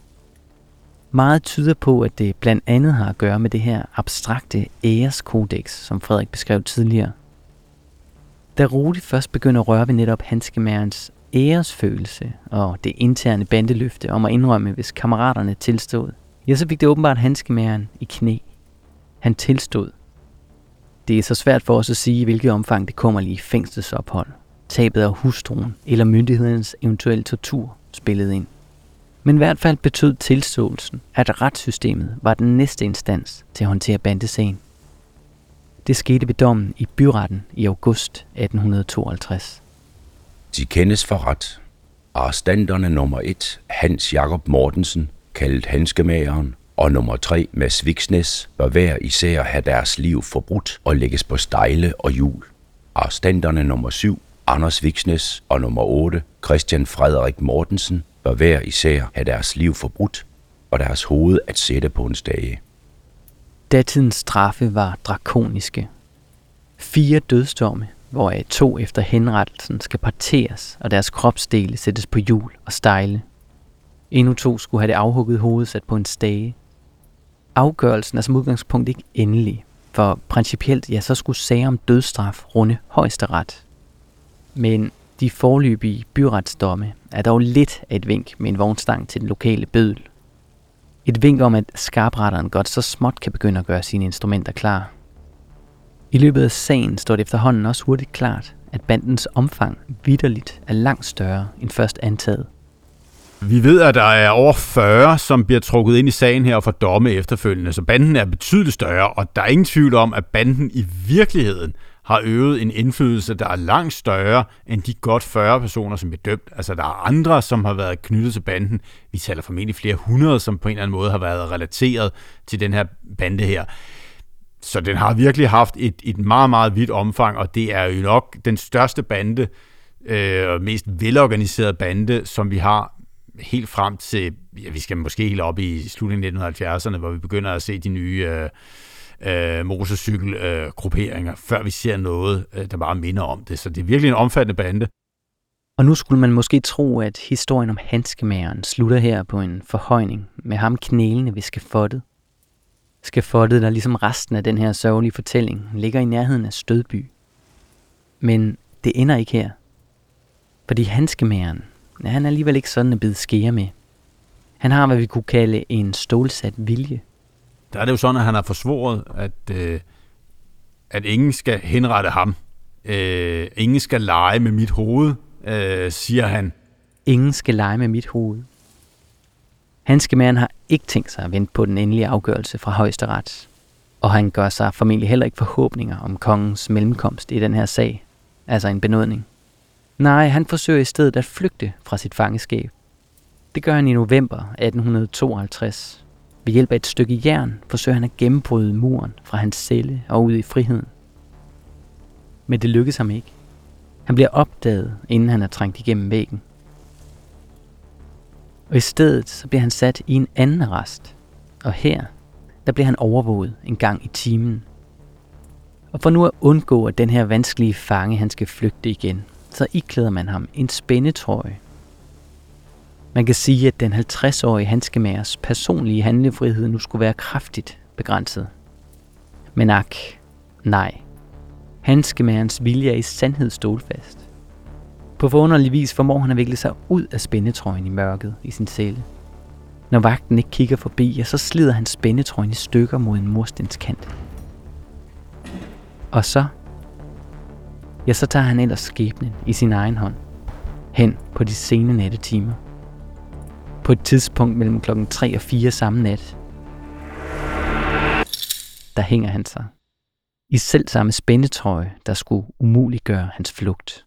Meget tyder på, at det blandt andet har at gøre med det her abstrakte æreskodex, som Frederik beskrev tidligere. Da Rudi først begynder at røre ved netop hanskemærens æresfølelse og det interne bandeløfte om at indrømme, hvis kammeraterne tilstod, ja, så fik det åbenbart hanskemæren i knæ. Han tilstod. Det er så svært for os at sige, i hvilket omfang det kommer lige fængselsophold, tabet af hustruen eller myndighedernes eventuelle tortur spillede ind. Men i hvert fald betød tilståelsen, at retssystemet var den næste instans til at håndtere bandesagen. Det skete ved dommen i byretten i august 1852. De kendes for ret. Arrestanterne nummer 1, Hans Jakob Mortensen, kaldet Hanskemageren, og nummer 3, Mads Viksnes, bør hver især have deres liv forbrudt og lægges på stejle og hjul. Arrestanterne nummer 7, Anders Viksnes, og nummer 8, Christian Frederik Mortensen, bør hver især have deres liv forbrudt og deres hoved at sætte på en stage. Datidens straffe var drakoniske. Fire dødsdomme, hvoraf to efter henrettelsen skal parteres og deres kropsdele sættes på hjul og stejle. Endnu to skulle have det afhugget hoved sat på en stage. Afgørelsen er som udgangspunkt ikke endelig, for principielt ja, så skulle sager om dødsstraf runde højesteret. Men de forløbige byretsdomme er dog lidt af et vink med en vognstang til den lokale bødel. Et vink om, at skarpretteren godt så småt kan begynde at gøre sine instrumenter klar. I løbet af sagen står det efterhånden også hurtigt klart, at bandens omfang vidderligt er langt større end først antaget. Vi ved, at der er over 40, som bliver trukket ind i sagen her og får domme efterfølgende, så banden er betydeligt større, og der er ingen tvivl om, at banden i virkeligheden har øvet en indflydelse, der er langt større end de godt 40 personer, som er dømt. Altså, der er andre, som har været knyttet til banden. Vi taler formentlig flere hundrede, som på en eller anden måde har været relateret til den her bande her. Så den har virkelig haft et, et meget, meget vidt omfang, og det er jo nok den største bande, øh, og mest velorganiserede bande, som vi har helt frem til, ja, vi skal måske helt op i slutningen af 1970'erne, hvor vi begynder at se de nye øh, øh, motorcykelgrupperinger, øh, før vi ser noget, øh, der bare minder om det. Så det er virkelig en omfattende bande. Og nu skulle man måske tro, at historien om handskemageren slutter her på en forhøjning med ham knælende ved skafottet. Skafottet, der ligesom resten af den her sørgelige fortælling, ligger i nærheden af Stødby. Men det ender ikke her. Fordi handskemageren, ja, han er alligevel ikke sådan at bide skære med. Han har, hvad vi kunne kalde en stålsat vilje – der er det jo sådan, at han har forsvoret, at, øh, at ingen skal henrette ham. Øh, ingen skal lege med mit hoved, øh, siger han. Ingen skal lege med mit hoved. Hanskemanden har ikke tænkt sig at vente på den endelige afgørelse fra højesteret, og han gør sig formentlig heller ikke forhåbninger om kongens mellemkomst i den her sag, altså en benådning. Nej, han forsøger i stedet at flygte fra sit fangeskab. Det gør han i november 1852, ved hjælp af et stykke jern forsøger han at gennembryde muren fra hans celle og ud i friheden. Men det lykkes ham ikke. Han bliver opdaget, inden han er trængt igennem væggen. Og i stedet så bliver han sat i en anden arrest. Og her, der bliver han overvåget en gang i timen. Og for nu at undgå, at den her vanskelige fange han skal flygte igen, så iklæder man ham en spændetrøje man kan sige, at den 50-årige handskemagers personlige handlefrihed nu skulle være kraftigt begrænset. Men ak, nej. Handskemagerens vilje er i sandhed stålfast. På forunderlig vis formår han at vikle sig ud af spændetrøjen i mørket i sin celle. Når vagten ikke kigger forbi, ja, så slider han spændetrøjen i stykker mod en murstenskant. Og så, ja, så tager han ellers skæbnen i sin egen hånd, hen på de sene nattetimer. På et tidspunkt mellem klokken 3 og 4 samme nat, der hænger han sig. I selv samme spændetrøje, der skulle umuliggøre hans flugt.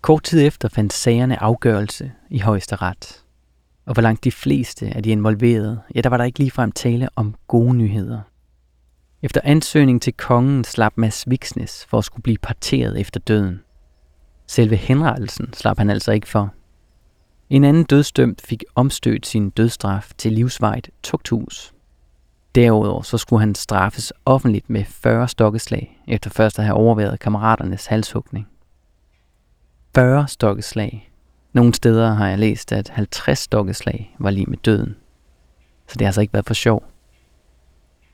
Kort tid efter fandt sagerne afgørelse i højesteret. Og for langt de fleste af de involverede, ja, der var der ikke ligefrem tale om gode nyheder. Efter ansøgning til kongen slap Mads Viksnes for at skulle blive parteret efter døden. Selve henrettelsen slap han altså ikke for. En anden dødsdømt fik omstødt sin dødsstraf til livsvejt tugthus. Derudover så skulle han straffes offentligt med 40 stokkeslag, efter først at have overværet kammeraternes halshugning. 40 stokkeslag. Nogle steder har jeg læst, at 50 stokkeslag var lige med døden. Så det har altså ikke været for sjov.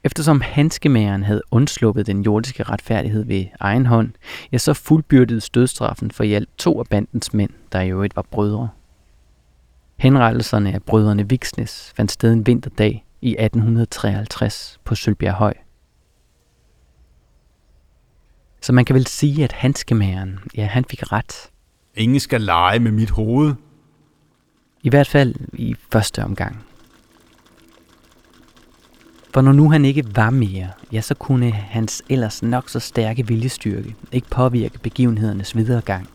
Eftersom hanskemageren havde undsluppet den jordiske retfærdighed ved egen hånd, ja, så fuldbyrdede dødstraffen for i alt to af bandens mænd, der i øvrigt var brødre. Henrettelserne af brødrene Viksnes fandt sted en vinterdag i 1853 på Sølbjerghøj. Så man kan vel sige, at handskemageren, ja, han fik ret. Ingen skal lege med mit hoved. I hvert fald i første omgang. For når nu han ikke var mere, ja, så kunne hans ellers nok så stærke viljestyrke ikke påvirke begivenhedernes videregang.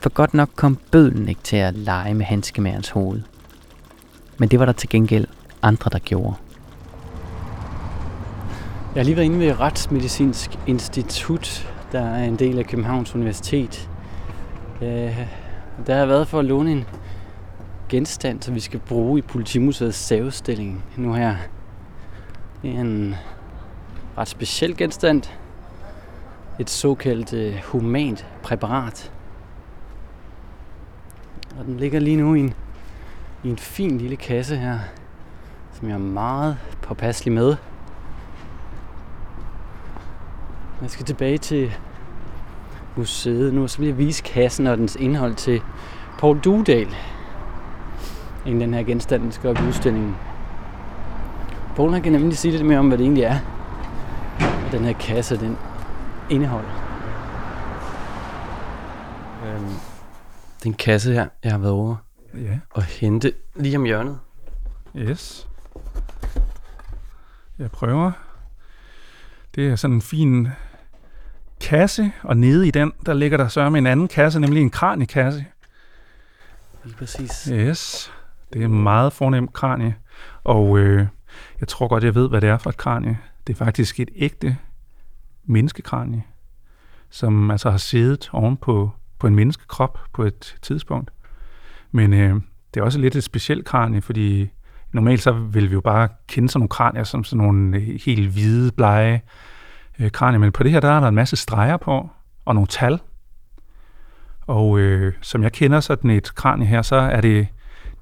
For godt nok kom bødlen ikke til at lege med handskemærens hoved. Men det var der til gengæld andre, der gjorde. Jeg har lige været inde ved Retsmedicinsk Institut, der er en del af Københavns Universitet. Øh, der har jeg været for at låne en genstand, som vi skal bruge i Politimuseets savestilling nu her. Det er en ret speciel genstand. Et såkaldt øh, humant præparat. Og den ligger lige nu i en, i en fin lille kasse her, som jeg er meget påpasselig med. Jeg skal tilbage til museet nu, og så vil jeg vise kassen og dens indhold til Paul Dudal. Inden den her genstand skal op i udstillingen. Paul han kan nemlig sige lidt mere om, hvad det egentlig er, og den her kasse, den indeholder. Øhm, den kasse her, jeg har været over Ja, og hente lige om hjørnet. yes. Jeg prøver. Det er sådan en fin kasse, og nede i den, der ligger der så med en anden kasse, nemlig en kraniekasse. Lige præcis. Yes, det er en meget fornem kranie, og øh, jeg tror godt, jeg ved, hvad det er for et kranie. Det er faktisk et ægte menneskekranie, som altså har siddet oven på, på en menneskekrop på et tidspunkt. Men øh, det er også lidt et specielt kranie, fordi normalt så vil vi jo bare kende sådan nogle kranier som sådan nogle øh, helt hvide, blege øh, kranier, men på det her, der er der en masse streger på, og nogle tal. Og øh, som jeg kender sådan et kranie her, så er det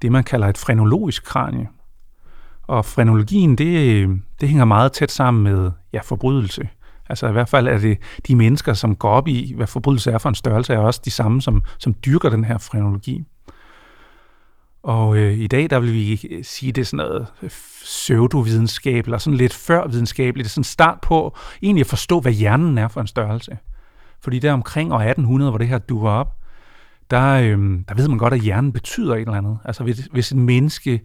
det, man kalder et frenologisk kranie. Og frenologien, det, øh, det hænger meget tæt sammen med ja, forbrydelse. Altså i hvert fald er det de mennesker, som går op i, hvad forbrydelse er for en størrelse, er også de samme, som, som dyrker den her frenologi. Og øh, i dag, der vil vi øh, sige, det er sådan noget øh, pseudovidenskab, eller sådan lidt før videnskabeligt. Det er sådan start på egentlig at forstå, hvad hjernen er for en størrelse. Fordi der omkring år 1800, hvor det her duer op, der, øh, der ved man godt, at hjernen betyder et eller andet. Altså hvis, hvis et menneske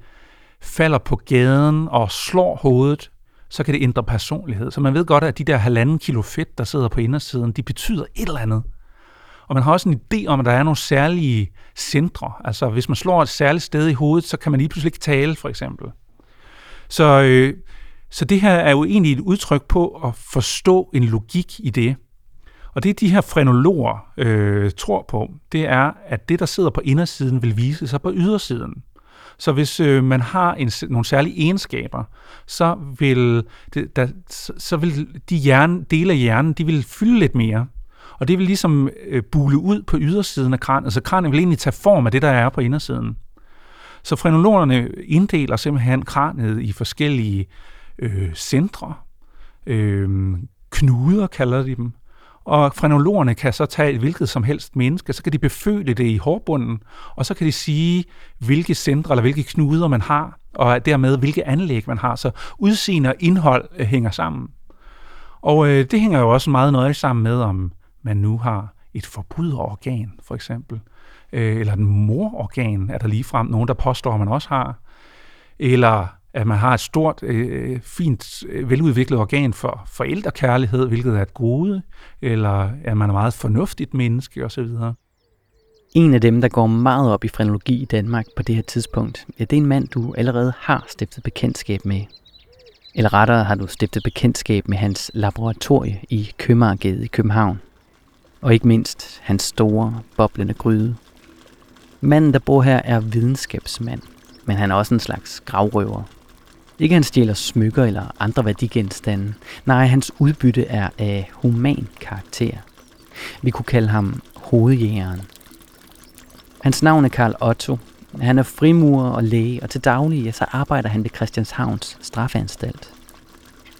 falder på gaden og slår hovedet, så kan det ændre personlighed. Så man ved godt, at de der halvanden kilo fedt, der sidder på indersiden, de betyder et eller andet. Og man har også en idé om, at der er nogle særlige centre. Altså hvis man slår et særligt sted i hovedet, så kan man lige pludselig ikke tale, for eksempel. Så, øh, så det her er jo egentlig et udtryk på at forstå en logik i det. Og det de her frenologer øh, tror på, det er, at det, der sidder på indersiden, vil vise sig på ydersiden. Så hvis øh, man har en, nogle særlige egenskaber, så vil, det, der, så, så vil de hjerne, dele af hjernen, de vil fylde lidt mere. Og det vil ligesom øh, bule ud på ydersiden af kraniet. Så kraniet vil egentlig tage form af det, der er på indersiden. Så frenologerne inddeler simpelthen kraniet i forskellige øh, centre. Øh, knuder kalder de dem. Og frenologerne kan så tage et hvilket som helst menneske, så kan de beføle det i hårbunden, og så kan de sige, hvilke centre eller hvilke knuder man har, og dermed hvilke anlæg man har. Så udseende og indhold øh, hænger sammen. Og øh, det hænger jo også meget nøje sammen med, om man nu har et forbryderorgan, for eksempel. Øh, eller en mororgan, er der lige frem nogen, der påstår, at man også har. Eller at man har et stort, øh, fint, øh, veludviklet organ for forældrekærlighed, hvilket er et gode, eller at man er meget fornuftigt menneske osv. En af dem, der går meget op i frenologi i Danmark på det her tidspunkt, ja, det er en mand, du allerede har stiftet bekendtskab med. Eller rettere har du stiftet bekendtskab med hans laboratorie i Købmagergade i København. Og ikke mindst hans store, boblende gryde. Manden, der bor her, er videnskabsmand, men han er også en slags gravrøver. Ikke han stjæler smykker eller andre værdigenstande. Nej, hans udbytte er af human karakter. Vi kunne kalde ham hovedjægeren. Hans navn er Karl Otto. Han er frimurer og læge, og til daglig ja, så arbejder han ved Christianshavns straffeanstalt.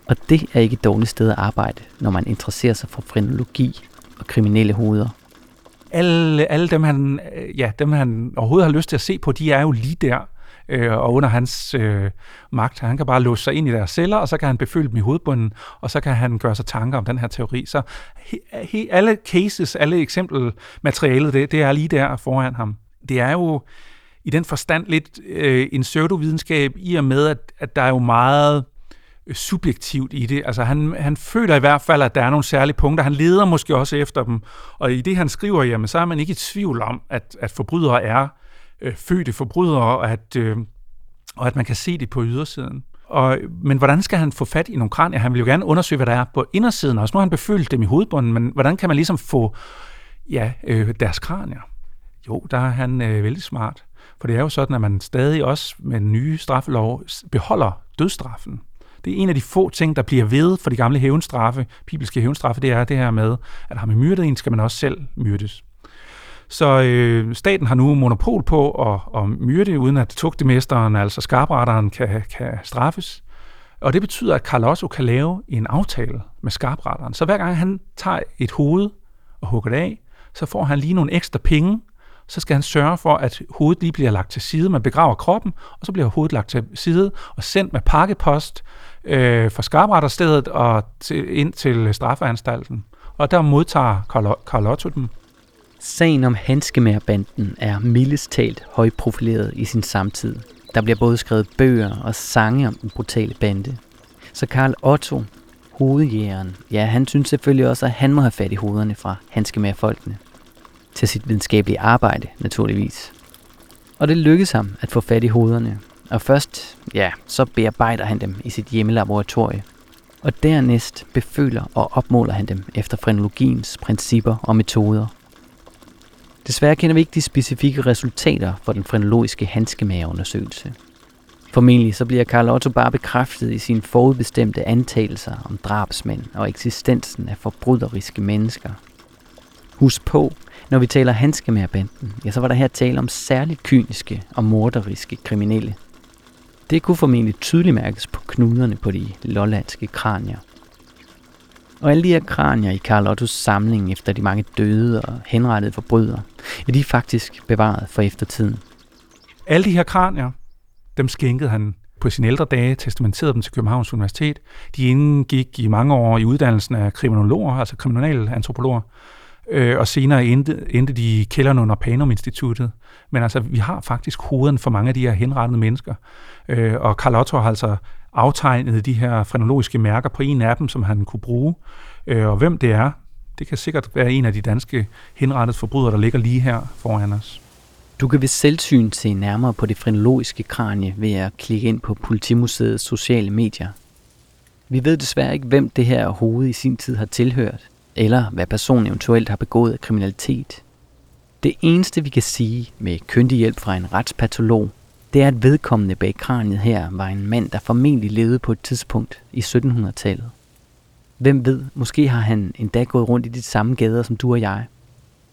Og det er ikke et dårligt sted at arbejde, når man interesserer sig for frenologi og kriminelle hoveder. Alle, alle dem, han, øh, ja, dem, han overhovedet har lyst til at se på, de er jo lige der øh, og under hans øh, magt. Han kan bare låse sig ind i deres celler, og så kan han befølge dem i hovedbunden, og så kan han gøre sig tanker om den her teori. Så he, he, alle cases, alle eksempelmaterialet, det, det er lige der foran ham. Det er jo i den forstand lidt øh, en pseudovidenskab, i og med, at, at der er jo meget øh, subjektivt i det. Altså han, han føler i hvert fald, at der er nogle særlige punkter. Han leder måske også efter dem. Og i det, han skriver, jamen, så er man ikke i tvivl om, at, at forbrydere er øh, fødte forbrydere, og at, øh, og at man kan se det på ydersiden. Og, men hvordan skal han få fat i nogle kranier? Han vil jo gerne undersøge, hvad der er på indersiden også. Nu har han befølt dem i hovedbunden, men hvordan kan man ligesom få ja, øh, deres kranier? Jo, der er han øh, vældig smart. For det er jo sådan, at man stadig også med den nye straffelov beholder dødstraffen. Det er en af de få ting, der bliver ved for de gamle hævnstraffe, bibelske hævnstraffe, det er det her med, at har man myrdet en, skal man også selv myrdes. Så øh, staten har nu monopol på at, at myrde, uden at tugtemesteren, altså skarpretteren, kan, kan straffes. Og det betyder, at Carl kan lave en aftale med skarpretteren. Så hver gang han tager et hoved og hugger det af, så får han lige nogle ekstra penge, så skal han sørge for, at hovedet lige bliver lagt til side. Man begraver kroppen, og så bliver hovedet lagt til side og sendt med pakkepost øh, fra skarpretterstedet og til, ind til straffeanstalten. Og der modtager Carl Otto dem. Sagen om Hanskemærbanden er mildest talt højprofileret i sin samtid. Der bliver både skrevet bøger og sange om den brutale bande. Så Karl Otto, hovedjægeren, ja, han synes selvfølgelig også, at han må have fat i hovederne fra Hanskemærfolkene. Til sit videnskabelige arbejde, naturligvis. Og det lykkedes ham at få fat i hovederne. Og først, ja, så bearbejder han dem i sit hjemmelaboratorie. Og dernæst beføler og opmåler han dem efter frenologiens principper og metoder – Desværre kender vi ikke de specifikke resultater for den frenologiske handskemagerundersøgelse. Formentlig så bliver Karl Otto bare bekræftet i sine forudbestemte antagelser om drabsmænd og eksistensen af forbryderiske mennesker. Husk på, når vi taler handskemærbanden, ja, så var der her tale om særligt kyniske og morderiske kriminelle. Det kunne formentlig tydeligt mærkes på knuderne på de lollandske kranier – og alle de her kranier i Karl Ottos samling efter de mange døde og henrettede forbrydere, ja, de faktisk bevaret for eftertiden. Alle de her kranier, dem skænkede han på sine ældre dage, testamenterede dem til Københavns Universitet. De indgik i mange år i uddannelsen af kriminologer, altså kriminalantropologer, øh, og senere endte, endte de i kælderen under Panum Instituttet. Men altså, vi har faktisk hovederne for mange af de her henrettede mennesker. Øh, og Karl Otto har altså aftegnede de her frenologiske mærker på en af dem, som han kunne bruge. Øh, og hvem det er, det kan sikkert være en af de danske henrettede forbrydere, der ligger lige her foran os. Du kan ved selvsyn se nærmere på det frenologiske kranie ved at klikke ind på Politimuseets sociale medier. Vi ved desværre ikke, hvem det her hoved i sin tid har tilhørt, eller hvad personen eventuelt har begået af kriminalitet. Det eneste, vi kan sige med kyndig hjælp fra en retspatolog, det er, at vedkommende bag kraniet her var en mand, der formentlig levede på et tidspunkt i 1700-tallet. Hvem ved, måske har han endda gået rundt i de samme gader som du og jeg.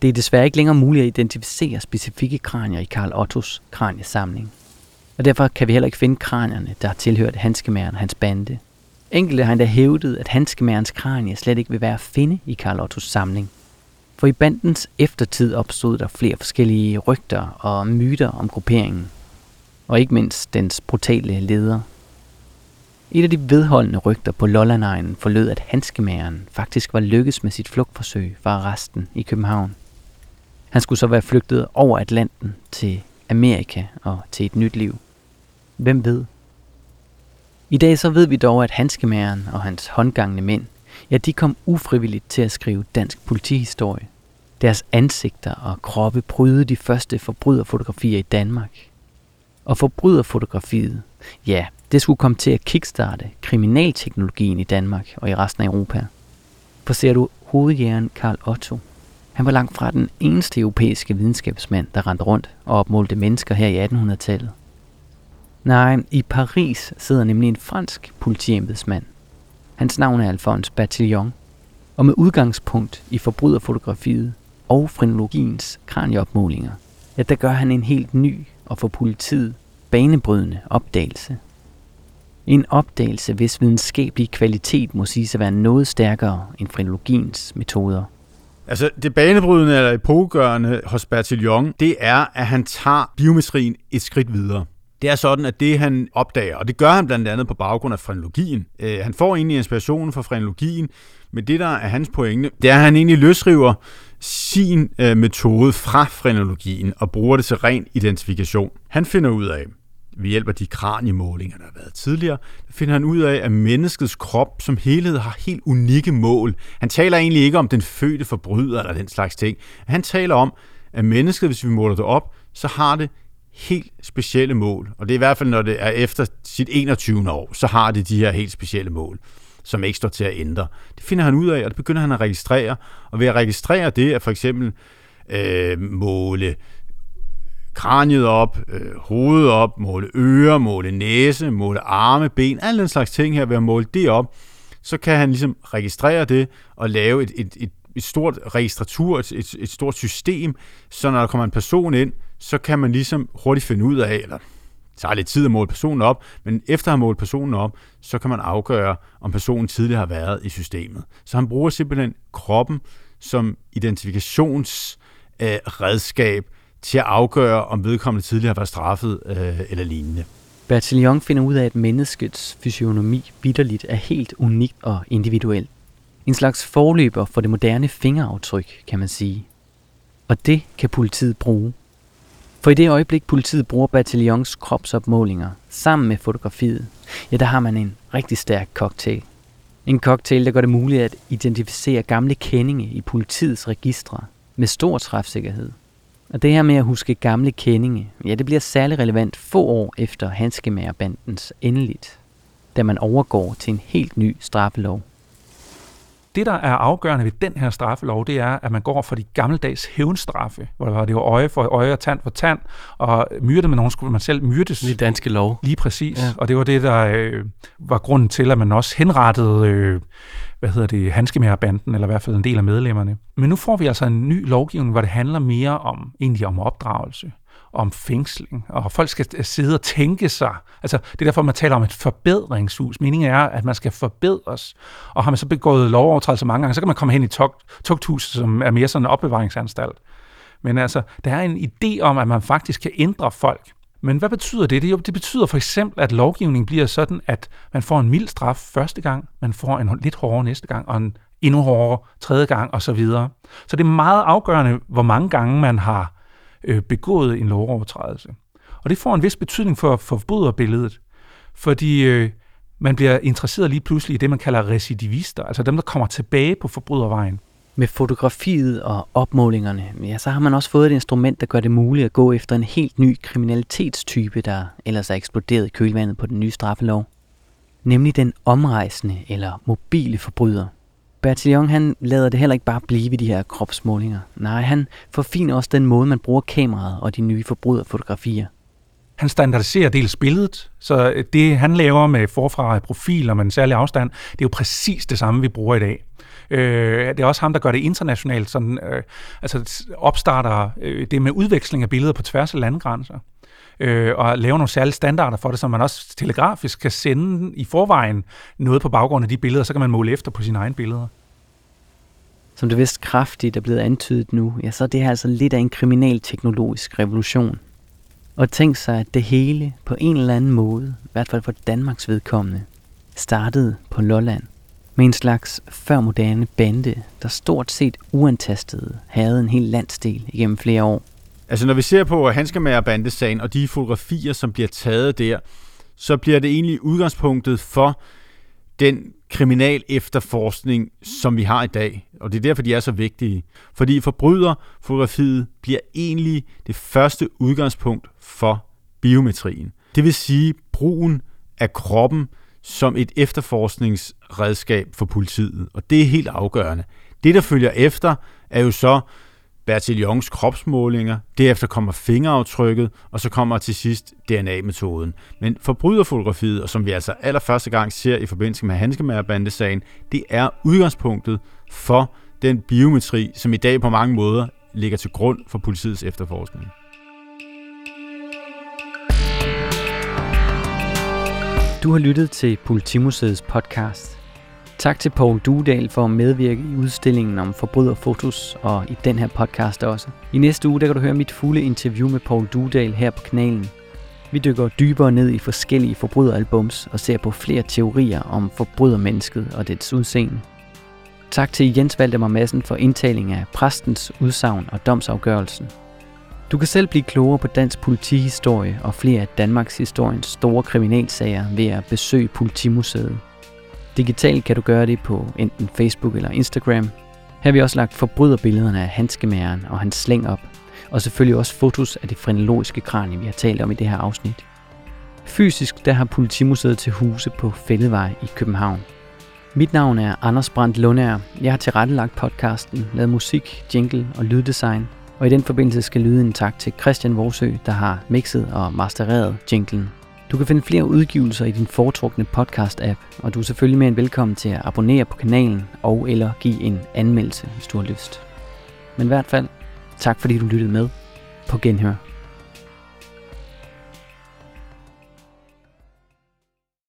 Det er desværre ikke længere muligt at identificere specifikke kranier i Karl Ottos kraniesamling. Og derfor kan vi heller ikke finde kranierne, der har tilhørt handskemæren og hans bande. Enkelte har endda hævdet, at handskemærens kranie slet ikke vil være at finde i Karl Ottos samling. For i bandens eftertid opstod der flere forskellige rygter og myter om grupperingen, og ikke mindst dens brutale leder. Et af de vedholdende rygter på Lollandegnen forlød, at handskemageren faktisk var lykkes med sit flugtforsøg fra arresten i København. Han skulle så være flygtet over Atlanten til Amerika og til et nyt liv. Hvem ved? I dag så ved vi dog, at handskemageren og hans håndgangne mænd, ja, de kom ufrivilligt til at skrive dansk politihistorie. Deres ansigter og kroppe prydede de første forbryderfotografier i Danmark, og forbryderfotografiet, ja, det skulle komme til at kickstarte kriminalteknologien i Danmark og i resten af Europa. For ser du hovedjægeren Karl Otto, han var langt fra den eneste europæiske videnskabsmand, der rendte rundt og opmålte mennesker her i 1800-tallet. Nej, i Paris sidder nemlig en fransk politiembedsmand. Hans navn er Alphonse Bertillon, og med udgangspunkt i forbryderfotografiet og frenologiens kranieopmålinger, ja, der gør han en helt ny og for politiet banebrydende opdagelse. En opdagelse, hvis videnskabelige kvalitet må sige at være noget stærkere end frenologiens metoder. Altså det banebrydende eller epokegørende hos Bertillon, det er, at han tager biometrien et skridt videre. Det er sådan, at det han opdager, og det gør han blandt andet på baggrund af frenologien. Øh, han får egentlig inspirationen fra frenologien, men det, der er hans pointe, det er, at han egentlig løsriver sin øh, metode fra frenologien og bruger det til ren identifikation. Han finder ud af, ved hjælp af de kraniemålinger, der har været tidligere, der finder han ud af, at menneskets krop som helhed har helt unikke mål. Han taler egentlig ikke om den fødte forbryder eller den slags ting. Han taler om, at mennesket, hvis vi måler det op, så har det helt specielle mål. Og det er i hvert fald, når det er efter sit 21. år, så har det de her helt specielle mål som ikke står til at ændre. Det finder han ud af, og det begynder han at registrere. Og ved at registrere det, at for eksempel øh, måle kraniet op, øh, hovedet op, måle ører, måle næse, måle arme, ben, alle den slags ting her, ved at måle det op, så kan han ligesom registrere det og lave et, et, et, et stort registratur, et, et, et stort system, så når der kommer en person ind, så kan man ligesom hurtigt finde ud af, eller det tager lidt tid at måle personen op, men efter at have målt personen op, så kan man afgøre, om personen tidligere har været i systemet. Så han bruger simpelthen kroppen som identifikationsredskab øh, til at afgøre, om vedkommende tidligere har været straffet øh, eller lignende. Bertillon finder ud af, at menneskets fysionomi bitterligt er helt unikt og individuel. En slags forløber for det moderne fingeraftryk, kan man sige. Og det kan politiet bruge. For i det øjeblik, politiet bruger bataljons kropsopmålinger sammen med fotografiet, ja, der har man en rigtig stærk cocktail. En cocktail, der gør det muligt at identificere gamle kendinge i politiets registre med stor træfsikkerhed. Og det her med at huske gamle kendinge, ja, det bliver særlig relevant få år efter Hanskemagerbandens endeligt, da man overgår til en helt ny straffelov. Det, der er afgørende ved den her straffelov, det er, at man går for de gammeldags hævnstraffe, hvor det var øje for øje og tand for tand, og myrde med nogen skulle man selv myrdes. Det danske lov. Lige præcis. Ja. Og det var det, der øh, var grunden til, at man også henrettede øh, hvad hedder det, Hanskemærerbanden, eller i hvert fald en del af medlemmerne. Men nu får vi altså en ny lovgivning, hvor det handler mere om, egentlig om opdragelse om fængsling, og folk skal øh, sidde og tænke sig. Altså, det er derfor, man taler om et forbedringshus. Meningen er, at man skal forbedres. Og har man så begået lovovertrædelser mange gange, så kan man komme hen i tugthuset, som er mere sådan en opbevaringsanstalt. Men altså, der er en idé om, at man faktisk kan ændre folk. Men hvad betyder det? Det, jo, det betyder for eksempel, at lovgivningen bliver sådan, at man får en mild straf første gang, man får en lidt hårdere næste gang, og en endnu hårdere tredje gang, og så videre. Så det er meget afgørende, hvor mange gange man har øh, begået en lovovertrædelse. Og det får en vis betydning for forbryderbilledet, fordi øh, man bliver interesseret lige pludselig i det, man kalder recidivister, altså dem, der kommer tilbage på forbrydervejen. Med fotografiet og opmålingerne, ja, så har man også fået et instrument, der gør det muligt at gå efter en helt ny kriminalitetstype, der ellers er eksploderet i kølvandet på den nye straffelov. Nemlig den omrejsende eller mobile forbryder. Bertillon han lader det heller ikke bare blive ved de her kropsmålinger. Nej, han forfiner også den måde, man bruger kameraet og de nye forbryderfotografier. Han standardiserer dels billedet, så det han laver med forfra profiler med en særlig afstand, det er jo præcis det samme, vi bruger i dag. Øh, det er også ham, der gør det internationalt, sådan, øh, altså opstarter øh, det med udveksling af billeder på tværs af landegrænser øh, og lave nogle særlige standarder for det, så man også telegrafisk kan sende i forvejen noget på baggrund af de billeder, så kan man måle efter på sine egne billeder. Som det vist kraftigt er blevet antydet nu, ja, så er det her altså lidt af en kriminalteknologisk revolution. Og tænk sig, at det hele på en eller anden måde, i hvert fald for Danmarks vedkommende, startede på Lolland med en slags førmoderne bande, der stort set uantastet havde en hel landsdel igennem flere år. Altså når vi ser på Hanskemager-bandesagen og de fotografier, som bliver taget der, så bliver det egentlig udgangspunktet for den kriminal efterforskning, som vi har i dag. Og det er derfor, de er så vigtige. Fordi forbryderfotografiet bliver egentlig det første udgangspunkt for biometrien. Det vil sige brugen af kroppen som et efterforskningsredskab for politiet. Og det er helt afgørende. Det, der følger efter, er jo så Bertillons kropsmålinger, derefter kommer fingeraftrykket, og så kommer til sidst DNA-metoden. Men forbryderfotografiet, og som vi altså allerførste gang ser i forbindelse med Hanskemagerbandesagen, det er udgangspunktet for den biometri, som i dag på mange måder ligger til grund for politiets efterforskning. Du har lyttet til Politimuseets podcast. Tak til Paul Dudal for at medvirke i udstillingen om forbryderfotos og i den her podcast også. I næste uge der kan du høre mit fulde interview med Paul Dudal her på kanalen. Vi dykker dybere ned i forskellige forbryderalbums og ser på flere teorier om forbrydermennesket og dets udseende. Tak til Jens Valdemar Madsen for indtaling af præstens udsagn og domsafgørelsen. Du kan selv blive klogere på dansk politihistorie og flere af Danmarks historiens store kriminalsager ved at besøge Politimuseet. Digitalt kan du gøre det på enten Facebook eller Instagram. Her har vi også lagt forbryderbillederne af handskemæren og hans slæng op, og selvfølgelig også fotos af det frenologiske kranie, vi har talt om i det her afsnit. Fysisk der har Politimuseet til huse på Fældevej i København. Mit navn er Anders Brandt Lundær. Jeg har tilrettelagt podcasten, lavet musik, jingle og lyddesign. Og i den forbindelse skal lyde en tak til Christian Vorsø, der har mixet og mastereret jinglen. Du kan finde flere udgivelser i din foretrukne podcast-app, og du er selvfølgelig mere end velkommen til at abonnere på kanalen og eller give en anmeldelse, hvis du har lyst. Men i hvert fald, tak fordi du lyttede med. På genhør.